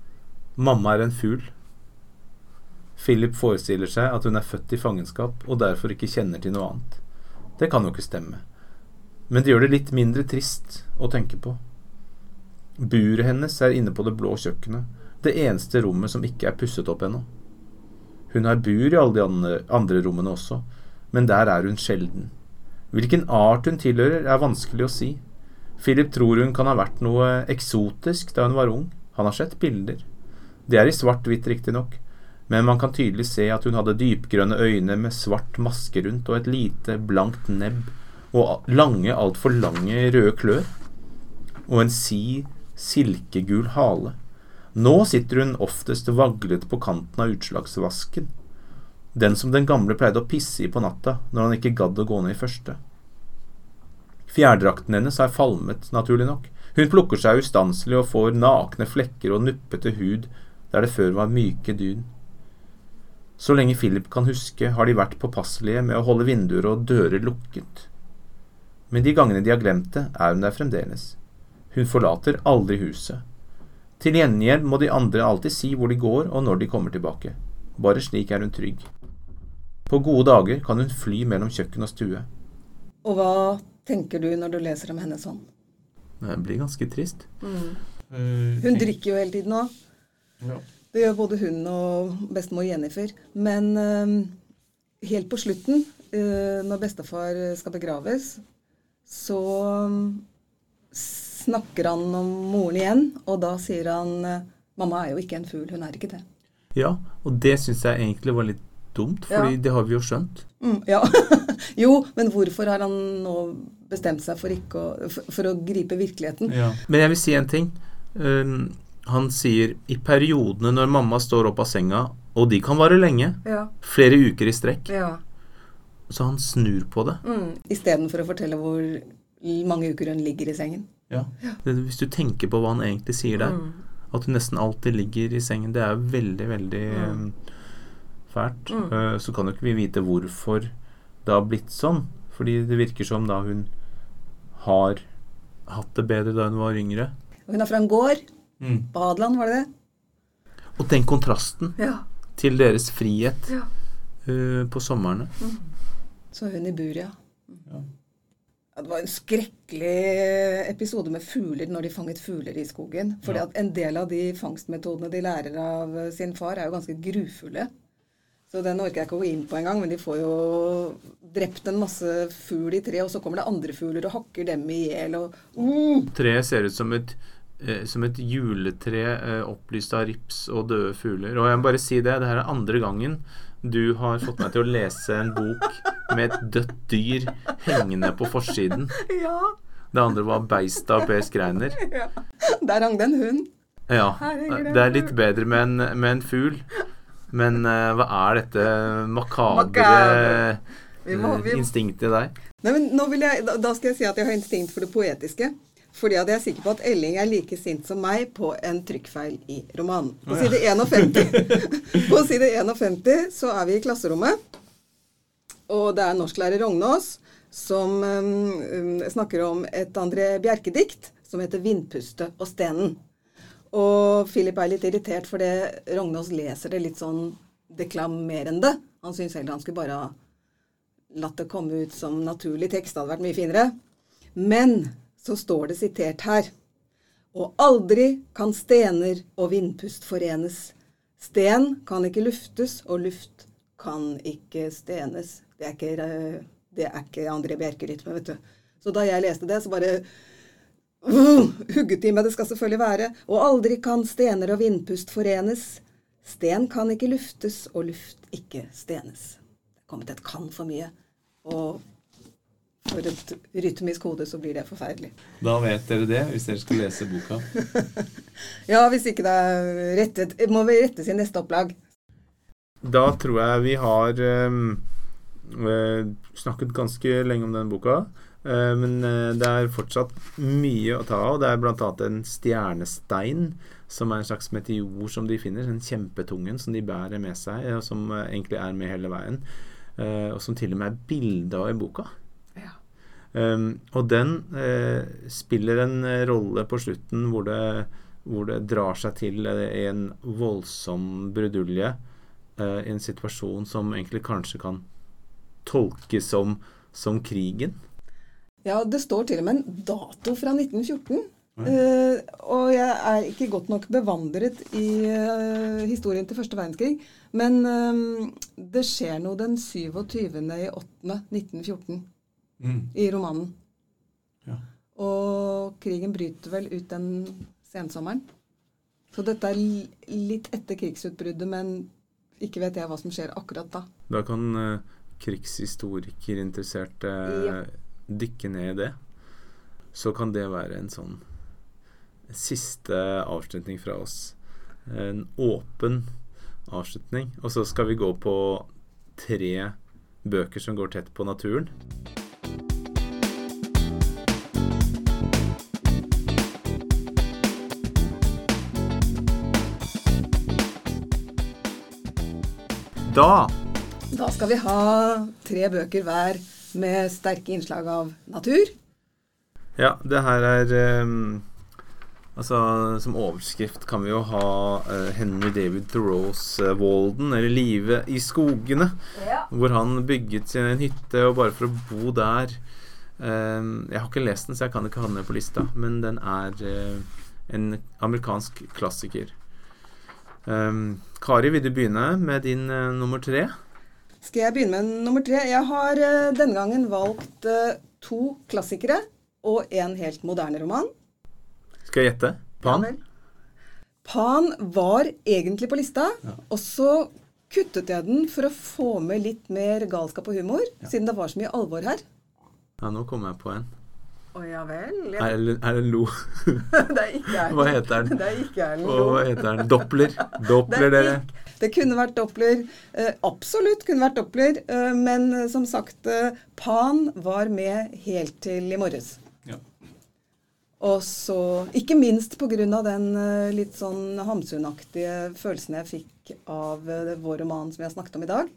Mamma er en fugl. Philip forestiller seg at hun er født i fangenskap og derfor ikke kjenner til noe annet. Det kan jo ikke stemme. Men det gjør det litt mindre trist å tenke på. Buret hennes er inne på det blå kjøkkenet, det eneste rommet som ikke er pusset opp ennå. Hun har bur i alle de andre, rommene også, men der er hun sjelden. Hvilken art hun tilhører, er vanskelig å si. Philip tror hun kan ha vært noe eksotisk da hun var ung. Han har sett bilder. Det er i svart-hvitt, riktignok, men man kan tydelig se at hun hadde dypgrønne øyne med svart maske rundt og et lite, blankt nebb og lange, altfor lange røde klør. Og en si, silkegul hale. Nå sitter hun oftest vaglet på kanten av utslagsvasken. Den som den gamle pleide å pisse i på natta når han ikke gadd å gå ned i første. Fjærdrakten hennes har falmet, naturlig nok. Hun plukker seg ustanselig og får nakne flekker og nuppete hud der det før var myke dyn. Så lenge Philip kan huske, har de vært påpasselige med å holde vinduer og dører lukket. Men de gangene de har glemt det, er hun der fremdeles. Hun forlater aldri huset. Til gjengjeld må de andre alltid si hvor de går og når de kommer tilbake. Bare slik er hun trygg. På gode dager kan hun fly mellom kjøkken og stue. Og hva tenker du når du leser om henne sånn? Det blir ganske trist. Mm. Hun drikker jo hele tiden òg. Ja. Det gjør både hun og bestemor Jennifer. Men eh, helt på slutten, eh, når bestefar skal begraves, så eh, snakker han om moren igjen, og da sier han eh, Mamma er jo ikke en fugl, hun er ikke det. Ja, og det syns jeg egentlig var litt dumt, fordi Ja. det har vi jo skjønt. Mm, ja. jo, men hvorfor har han nå bestemt seg for, ikke å, for, for å gripe virkeligheten? Ja. Men jeg vil si en ting. Um, han sier i periodene når mamma står opp av senga, og de kan vare lenge, Ja. flere uker i strekk, ja. så han snur på det. Mm, Istedenfor å fortelle hvor mange uker hun ligger i sengen. Ja. det. Hvis du tenker på hva han egentlig sier der, Mm. at hun nesten alltid ligger i sengen, det er veldig, veldig Mm. um, fælt. Mm. Uh, så kan jo ikke vi vite hvorfor det har blitt sånn, fordi det virker som da hun har hatt det bedre da hun var yngre. Hun er fra en gård Mm. på Hadeland, var det det? Og den kontrasten Ja. til deres frihet ja. uh, på somrene. Så hun i bur, ja. Ja. Det var en skrekkelig episode med fugler når de fanget fugler i skogen. Fordi Ja. en del av de fangstmetodene de lærer av sin far, er jo ganske grufulle. Så den orker jeg ikke å gå inn på engang, men de får jo drept en masse fugl i tre, og så kommer det andre fugler og hakker dem i hjel og mm. Treet ser ut som et, eh, som et juletre eh, opplyst av rips og døde fugler. Og jeg må bare si det, det her er andre gangen du har fått meg til å lese en bok med et dødt dyr hengende på forsiden. Ja. Det andre var 'Beistet av Per Skreiner. ja. Der hang det en hund. Ja, det det er litt bedre med en, med en fugl. Men uh, hva er dette makabre vi instinktet i deg? Nei, men jeg, da- skal jeg si at jeg har instinkt for det poetiske. Fordi at jeg er sikker på at Elling er like sint som meg på en trykkfeil i romanen. På side 51, på side 51 så er vi i klasserommet. Og det er norsklærer Rognås som um, snakker om et André Bjerke-dikt som heter 'Vindpuste og stenen'. Og Philip er litt irritert fordi Rognås leser det litt sånn deklamerende. Han syns heller han skulle bare ha latt det komme ut som naturlig tekst. Det hadde vært mye finere. Men så står det sitert her. Og aldri kan stener og vindpust forenes. Sten kan ikke luftes, og luft kan ikke stenes. Det er ikke, eh, det er ikke André Bjerke-rytme, vet du. Så da jeg leste det, så bare uh, hugget det skal selvfølgelig være. Og aldri kan stener og vindpust forenes. Sten kan ikke luftes, og luft ikke stenes. Det er kommet et kan for mye. Og for et rytmisk hode så blir det forferdelig. Da vet dere det, hvis dere skal lese boka. Ja, hvis ikke det er rettet Må vi rettes i neste opplag. Da tror jeg vi har eh, snakket ganske lenge om den boka. Eh, men eh, det er fortsatt mye å ta av. Det er bl.a. en stjernestein, som er en slags meteor som de finner. Den kjempetungen som de bærer med seg, og som eh, egentlig er med hele veien. Og som til og med er bilde av i boka. Ja. Um, og den spiller en rolle på slutten hvor det, hvor det drar seg til i en voldsom brudulje i en situasjon som egentlig kanskje kan tolkes som, som krigen. Ja, det står til og med en dato fra 1914. Uh, og jeg er ikke godt nok bevandret i uh, historien til første verdenskrig. Men um, det skjer noe den 27. i 8. 1914 Mm. i romanen. Ja. Og krigen bryter vel ut den sensommeren. Så dette er litt etter krigsutbruddet, men ikke vet jeg hva som skjer akkurat da. Da kan uh, krigshistorikerinteresserte interesserte Ja. Dykke ned i det. Så kan det være en sånn siste avslutning fra oss. En åpen avslutning. Og så skal vi gå på tre bøker som går tett på naturen. Da Da skal vi ha tre bøker hver med sterke innslag av natur. Ja, det her er um, Altså, som overskrift kan vi jo ha uh, Henry David Thoreaus uh, Walden, eller Livet i skogene. Hvor han bygget sin en hytte, og bare for å bo der um, Jeg har ikke lest den, så jeg kan ikke ha den på lista, men den er uh, en amerikansk klassiker. Um, Kari, vil du begynne med din eh, nummer tre? Skal jeg begynne med nummer tre? Jeg har eh, denne gangen valgt eh, to klassikere og en helt moderne roman. Skal jeg gjette? Pan? Ja. Pan var egentlig på lista, og så kuttet jeg den for å få med litt mer galskap og humor, siden det var så mye alvor her. Ja, nå kommer jeg på en. Å ja vel. Er det er en lo? det er ikke Erlend. Hva heter den? Det er ikke Erlend Og hva heter den? Doppler. Doppler, Det er dere. Det kunne vært Doppler. Eh, absolutt kunne vært Doppler. Eh, men eh, som sagt, eh, Pan var med helt til i morges. Ja. Og så Ikke minst pga. den litt sånn Hamsun-aktige følelsen jeg fikk av vår roman som vi har snakket om i dag.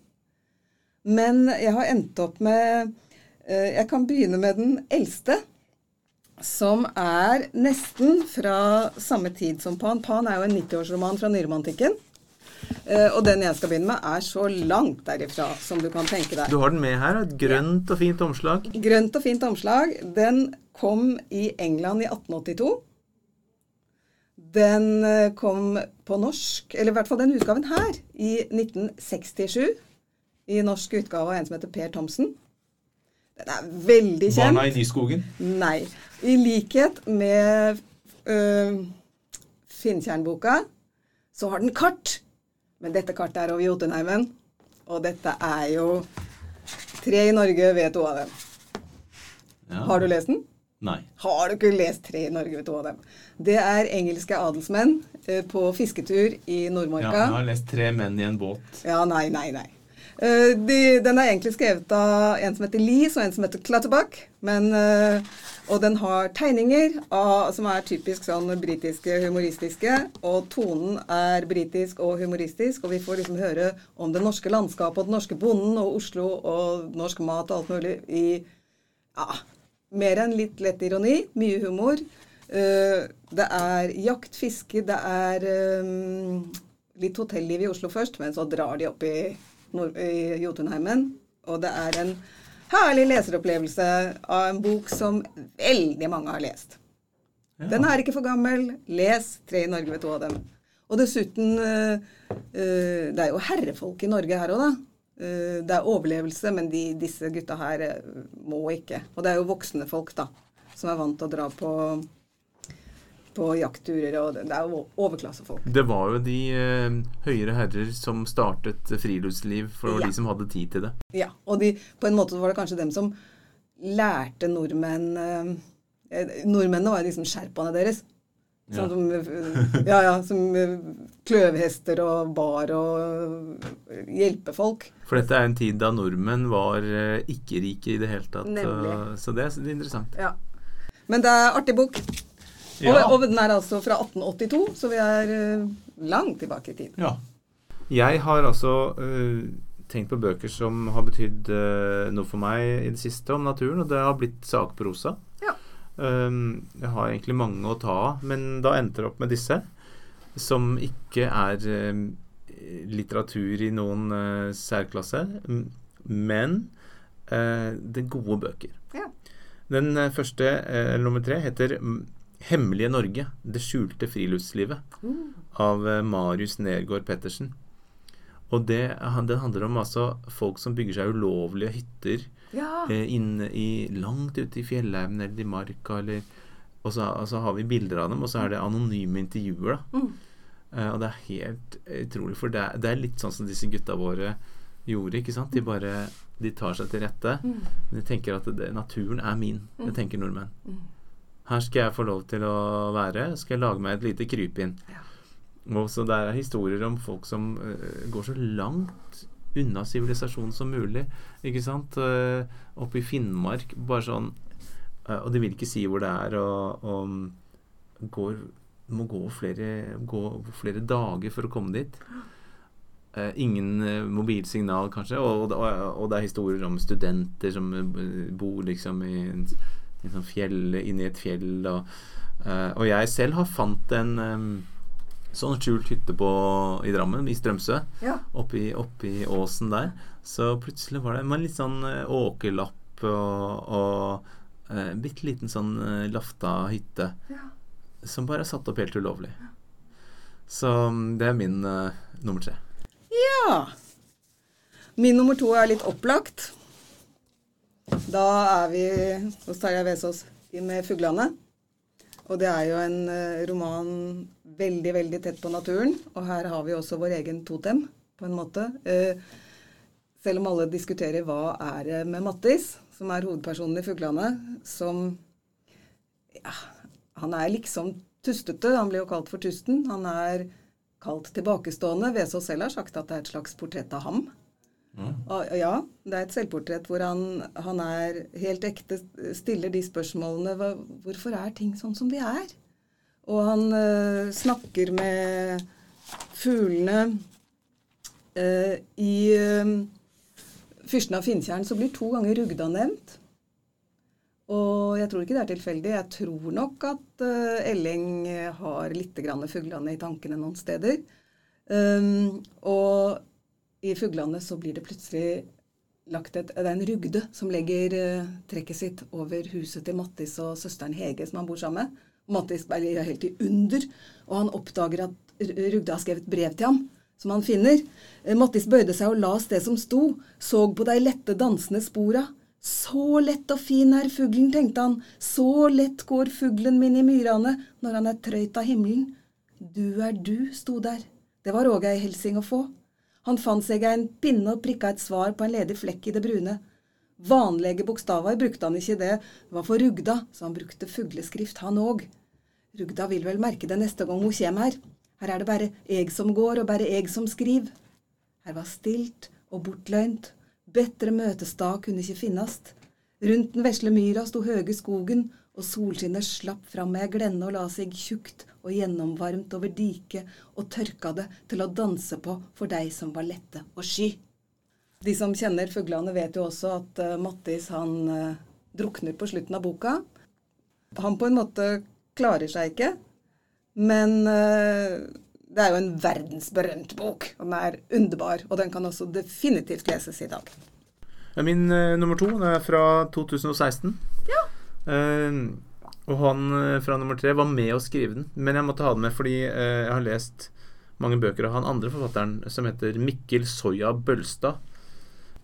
Men jeg har endt opp med eh, Jeg kan begynne med den eldste. Som er nesten fra samme tid som Pan. Pan er jo en 90-årsroman fra nyromantikken. Uh, og den jeg skal begynne med, er så langt derifra som du kan tenke deg. Du har den med her. Et grønt og fint omslag. Grønt og fint omslag. Den kom i England i 1882. Den eh, kom på norsk, eller i hvert fall den utgaven her, i 1967. I norsk utgave av en som heter Per Thomsen. Den er veldig kjent. Barna i Nyskogen. Nei. I likhet med øh, Finntjernboka, så har den kart. Men dette kartet er over Jotunheimen. Og dette er jo Tre i Norge ved to av dem. Ja. Har du lest den? Nei. Har du ikke lest tre i Norge, ved to av dem? Det er engelske adelsmenn eh, på fisketur i Nordmarka. Ja, jeg har lest 'Tre menn i en båt'. Ja, nei, nei, nei. Eh, de, den er egentlig skrevet av en som heter Lies og en som heter Clutterbuck. Men, eh, og den har tegninger av, som er typisk sånn britiske, humoristiske. Og tonen er britisk og humoristisk, og vi får liksom høre om det norske landskapet og den norske bonden og Oslo og norsk mat og alt mulig i ja, mer enn litt lett ironi. Mye humor. Eh, det er jakt, fiske, det er litt hotelliv i Oslo først, men så drar de opp i, i Jotunheimen. Og det er en herlig leseropplevelse av en bok som veldig mange har lest. Den er ikke for gammel. Les 'Tre i Norge', ved to av dem. Og dessuten eh, eh, Det er jo herrefolk i Norge her òg, da. Eh, det er overlevelse, men de, disse gutta her må ikke. Og det er jo voksne folk, da, som er vant til å dra på, på jaktturer. Og det, det er jo overklassefolk. Det var jo de eh, høyere herrer som startet friluftsliv for Ja. de som hadde tid til det. Ja, og de, på en måte var det kanskje dem som lærte nordmenn eh, eh, Nordmennene var liksom sherpaene deres. Ja. Som, eh, ja, ja, som eh, kløvhester og bar og hjelpefolk. For dette er en tid da nordmenn var eh, ikke-rike i det hele tatt. Nemlig. Så det det er interessant. Ja. Men det er artig bok. Ja. Og, og den er altså fra 1882, så vi er eh, langt tilbake i tid. Ja. Jeg har altså uh, tenkt på bøker som har betydd uh, noe for meg i det siste om naturen, og det har blitt sakprosa. Ja. Um, jeg har egentlig mange å ta av, men da endte det opp med disse, som ikke er øh, litteratur i noen uh, særklasse, men uh, det gode bøker. Ja. Den første, eller nummer tre, heter 'Hemmelige Norge. Det skjulte friluftslivet' av eh, Marius Nergård Pettersen. Og det, det handler om altså folk som bygger seg ulovlige hytter Ja. eh, inne i, langt ute i fjellheimen eller i marka. Eller, og så, og så har vi bilder av dem, og så er det anonyme intervjuer. da. Mm. Eh, og det er helt utrolig, for det er, det er litt sånn som disse gutta våre gjorde. ikke sant? De bare de tar seg til rette. Mm. De tenker at det, naturen er min. Det tenker nordmenn. Mm. Her skal jeg få lov til å være. Skal jeg lage meg et lite krypinn. Ja. Og så det er historier om folk som uh, går så langt unna sivilisasjonen som mulig. Ikke sant? Uh, oppe i Finnmark. Bare sånn uh, Og de vil ikke si hvor det er. Og, og går, må gå flere, gå flere dager for å komme dit. Ingen mobilsignal, kanskje. Og, og, og det er historier om studenter som bor liksom i en, en sånn fjell, inni et fjell. Og, uh, og jeg selv har fant en um, sånn skjult hytte på, i Drammen, i Strømsø. Ja. Oppi, oppi åsen der. Så plutselig var det med en litt sånn eh, åkerlapp og, og uh, bitte liten sånn uh, lafta hytte Ja. som bare er satt opp helt ulovlig. Så mm, det er min uh, nummer tre. Ja. Min nummer to er litt opplagt. Da er vi hos Terje Vesaas med 'Fuglane'. Og det er jo en eh, roman veldig, veldig tett på naturen. Og her har vi også vår egen totem, på en måte. Eh, selv om alle diskuterer hva er det med Mattis, som er hovedpersonen i 'Fuglane', som ja, Han er liksom tustete. Han blir jo kalt for Tusten. Han er kalt tilbakestående. Vesaas selv har sagt at det er et slags portrett av ham. Og, ja, det er et selvportrett hvor han, han er helt ekte, stiller de spørsmålene hva, Hvorfor er ting sånn som de er? Og han øh, snakker med fuglene øh, I øh, 'Fyrsten av Finntjern' så blir to ganger Rugda nevnt. Og jeg tror ikke det er tilfeldig. Jeg tror nok at Elling har litt fuglene i tankene noen steder. Um, og i fuglene så blir det plutselig lagt et Det er en rugde som legger eh, trekket sitt over huset til Mattis og søsteren Hege, som han bor sammen med. Mattis er helt i under, og han oppdager at Rugde har skrevet brev til ham, som han finner. Eh, Mattis bøyde seg og las det som sto, såg på de lette dansende spora. Så lett og fin er fuglen, tenkte han, så lett går fuglen min i myrane når han er trøyt av himmelen. Du er du, sto der. Det var òg ei helsing å få. Han fant seg en pinne og prikka et svar på en ledig flekk i det brune. Vanlige bokstaver brukte han ikke det. Det var for Rugda, så han brukte fugleskrift, han òg. Rugda vil vel merke det neste gang hun kommer her. Her er det bare eg som går, og bare eg som skriver. Her var stilt og bortløynt. Bedre møtestad kunne ikke finnes. Rundt den vesle myra sto høge skogen, og solskinnet slapp fram med glenne og la seg tjukt og gjennomvarmt over diket og tørka det til å danse på for deg som var lette å sky. De som kjenner fuglene, vet jo også at uh, Mattis han uh, drukner på slutten av boka. Han på en måte klarer seg ikke, men uh, det er jo en verdensberømt bok. Og den er underbar, og den kan også definitivt leses i dag. Min nummer to er fra 2016. Ja. Og han fra nummer tre var med å skrive den, men jeg måtte ha den med fordi jeg har lest mange bøker av han andre forfatteren som heter Mikkel Soya Bølstad.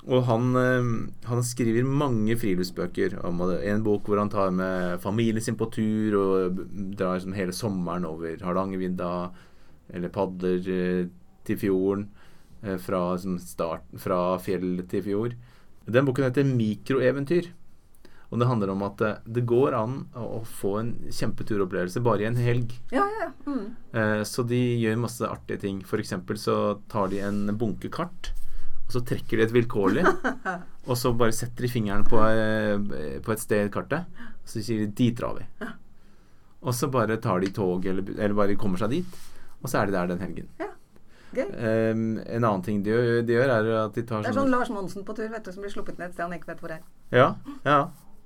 Og han, eh, han, skriver mange friluftsbøker. Om en bok hvor han tar med familien sin på tur og drar liksom, hele sommeren over Hardangervidda, eller padler eh, til fjorden eh, fra, sånn start, fra fjell til fjord. Den boken heter 'Mikroeventyr'. Og det handler om at det går an å få en kjempeturopplevelse bare i en helg. Ja, ja, mm. Så de gjør masse artige ting. F.eks. så tar de en bunke kart og så trekker de et vilkårlig, og så bare setter de fingeren på, eh, på et sted i kartet, og så sier de 'dit drar vi'. Og så bare tar de tog, eller, eller, bare kommer seg dit, og så er de der den helgen. Ja. Um, en annen ting de gjør, de gjør, er at de tar Det er sånn Lars Monsen på tur, vet du, som blir sluppet ned et sted han ikke vet hvor er. Ja, ja.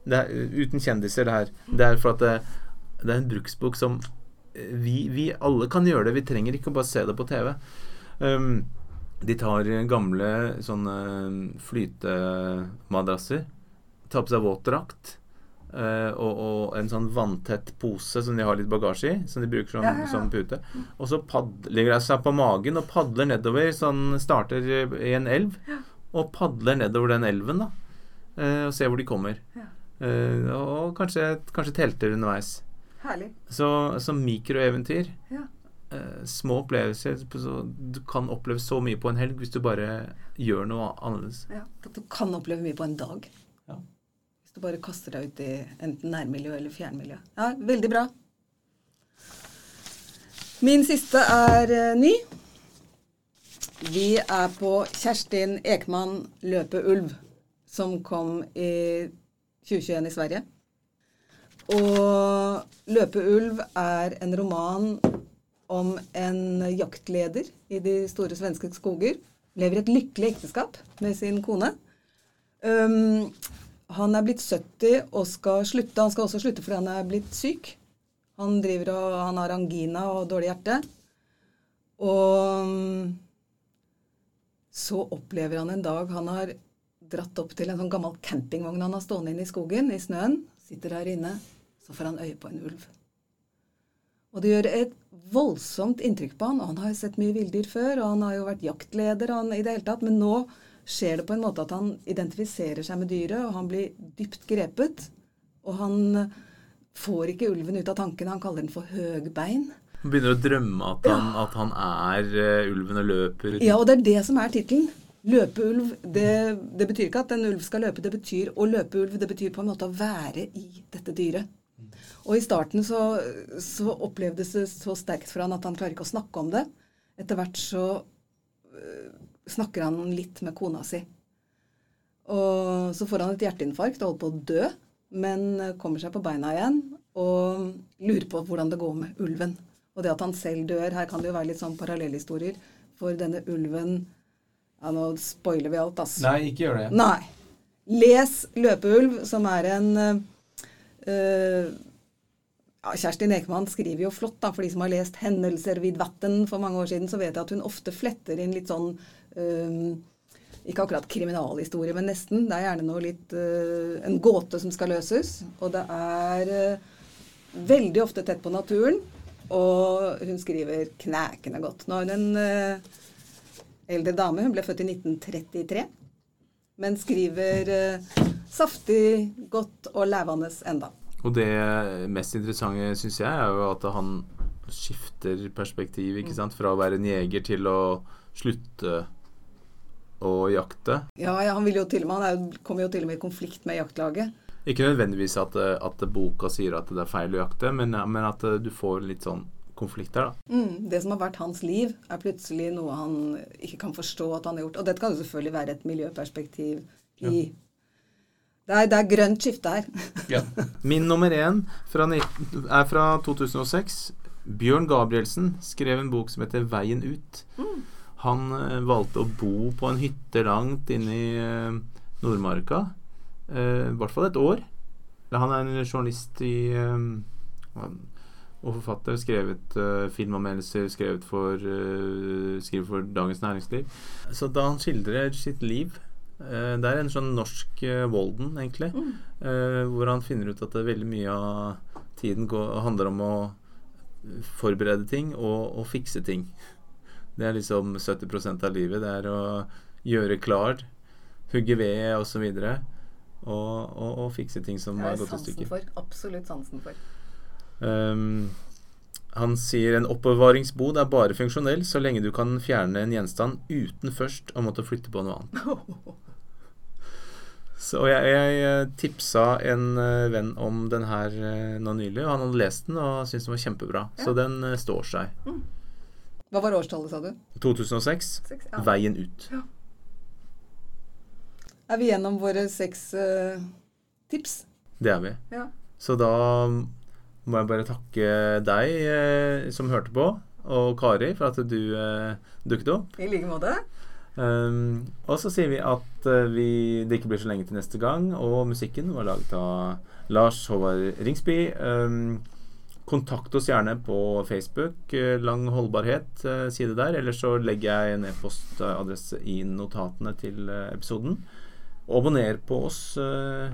Det er uten kjendiser, det her. Det er for at det, det er en bruksbok som eh, vi, vi, alle kan gjøre det. Vi trenger ikke bare se det på TV. Um, de tar gamle sånne flytemadrasser, tar på seg våtdrakt uh, og, og, en sånn vanntett pose som de har litt bagasje i, som de bruker som, ja, ja, ja. som pute. Og så legger de seg på magen og padler nedover. Sånn starter i en elv og padler nedover den elven, da. Uh, og ser hvor de kommer. Uh, og kanskje, kanskje telter underveis. Herlig. Så, så mikroeventyr. Ja Uh, små opplevelser. Du kan oppleve så mye på en helg hvis du bare gjør noe annerledes. Ja, Du kan oppleve mye på en dag. Ja. Hvis du bare kaster deg ut i enten nærmiljø eller fjernmiljø. Ja, veldig bra. Min siste er uh, ny. Vi er på Kjerstin Ekman 'Løpe ulv', som kom i 2021 i Sverige. Og 'Løpeulv' er en roman om en jaktleder i de store svenske skoger. Lever et lykkelig ekteskap med sin kone. Um, han er blitt 70 og skal slutte. Han skal også slutte fordi han er blitt syk. Han, og, han har angina og dårlig hjerte. Og um, så opplever han en dag Han har dratt opp til en sånn gammel campingvogn han har stående inne i skogen, i snøen. Sitter der inne. Så får han øye på en ulv. Og det gjør et voldsomt inntrykk på han. og Han har jo sett mye villdyr før, og han har jo vært jaktleder han, i det hele tatt. Men nå skjer det på en måte at han identifiserer seg med dyret, og han blir dypt grepet. Og han får ikke ulven ut av tankene. Han kaller den for høgbein. Han begynner å drømme at han, ja. at han er uh, ulven og løper. Ja, og det er det som er tittelen. Løpeulv, det, det betyr ikke at en ulv skal løpe. Det betyr å løpe ulv. Det betyr på en måte å være i dette dyret. Og i starten så, så, opplevdes det så sterkt for han at han klarer ikke å snakke om det. Etter hvert så øh, snakker han litt med kona si. Og så får han et hjerteinfarkt og holder på å dø, men kommer seg på beina igjen og lurer på hvordan det går med ulven. Og det at han selv dør Her kan det jo være litt sånn parallellhistorier. For denne ulven Ja, nå spoiler vi alt, ass. Nei, ikke gjør det. Nei. Les 'Løpeulv', som er en uh, ja, Kjerstin Ekman skriver jo flott, da, for de som har lest 'Hendelser vid vatten' for mange år siden, så vet jeg at hun ofte fletter inn litt sånn um, Ikke akkurat kriminalhistorie, men nesten. Det er gjerne noe litt uh, En gåte som skal løses. Og det er veldig ofte tett på naturen. Og hun skriver knækende godt. Nå har hun en eldre dame. Hun ble født i 1933. Men skriver saftig, godt og levende enda. Og det mest interessante, syns jeg, er jo at han skifter perspektiv. ikke sant? Fra å være en jeger til å slutte å jakte. Ja, ja, han, vil jo til, og med- han er kommer jo til og med i konflikt med jaktlaget. Ikke nødvendigvis at, eh, at boka sier at det er feil å jakte, men, men at eh, du får litt sånn konflikt der, da. Mm, det som har vært hans liv, er plutselig noe han ikke kan forstå at han har gjort. Og dette kan jo selvfølgelig være et miljøperspektiv i det, er, det er grønt skifte her. Ja. Min nummer én fra, er fra 2006. Bjørn Gabrielsen skrev en bok som heter 'Veien ut'. Han eh, valgte å bo på en hytte langt inne i eh, Nordmarka. eh, I hvert fall et år. Han er en journalist i og forfatter. Skrevet uh, filmanmeldelser, skrevet for, skrevet skriver for Dagens Næringsliv. Så da han skildrer sitt liv uh, Det er en sånn norsk Walden, egentlig. eh, hvor han finner ut at det er veldig mye av tiden går, handler om å forberede ting og, og fikse ting. Det er liksom 70% av livet. Det er å gjøre klar, hugge ved osv. Og, og, og fikse ting som Det har er gått i sansen for. Absolutt sansen for. Um, han sier en oppbevaringsbod er bare funksjonell så lenge du kan fjerne en gjenstand uten først å måtte flytte på noe annet. Så jeg, jeg eh, tipsa en eh, venn om den her eh, nå nylig, og han hadde lest den og syntes den var kjempebra. Så den står seg. Hva var årstallet, sa du? 2006. Seks? Ja. Veien ut. Er vi gjennom våre seks uh, tips? Det er vi. Ja. Så da må jeg bare takke deg eh, som hørte på, og Kari for at du eh, dukket opp. I like måte. Um, og så sier vi at eh, vi, det ikke blir så lenge til neste gang, og musikken var laget av Lars Håvard Ringsby. Um, kontakt oss gjerne på Facebook, eh, Lang holdbarhet si det der, eller så legger jeg en e-postadresse i notatene til episoden. episoden. Abonner på oss eh,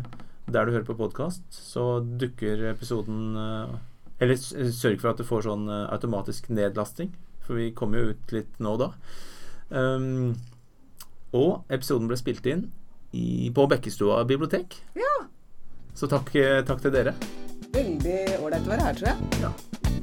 der du hører på podkast, så dukker episoden eh, Eller sørg for at du får sånn eh, automatisk nedlasting, for vi kommer jo ut litt nå da. Um, og episoden ble spilt inn i, på Bekkestua bibliotek. Ja. Så takk, eh, takk til dere. Veldig ålreit å være her, tror jeg. Ja.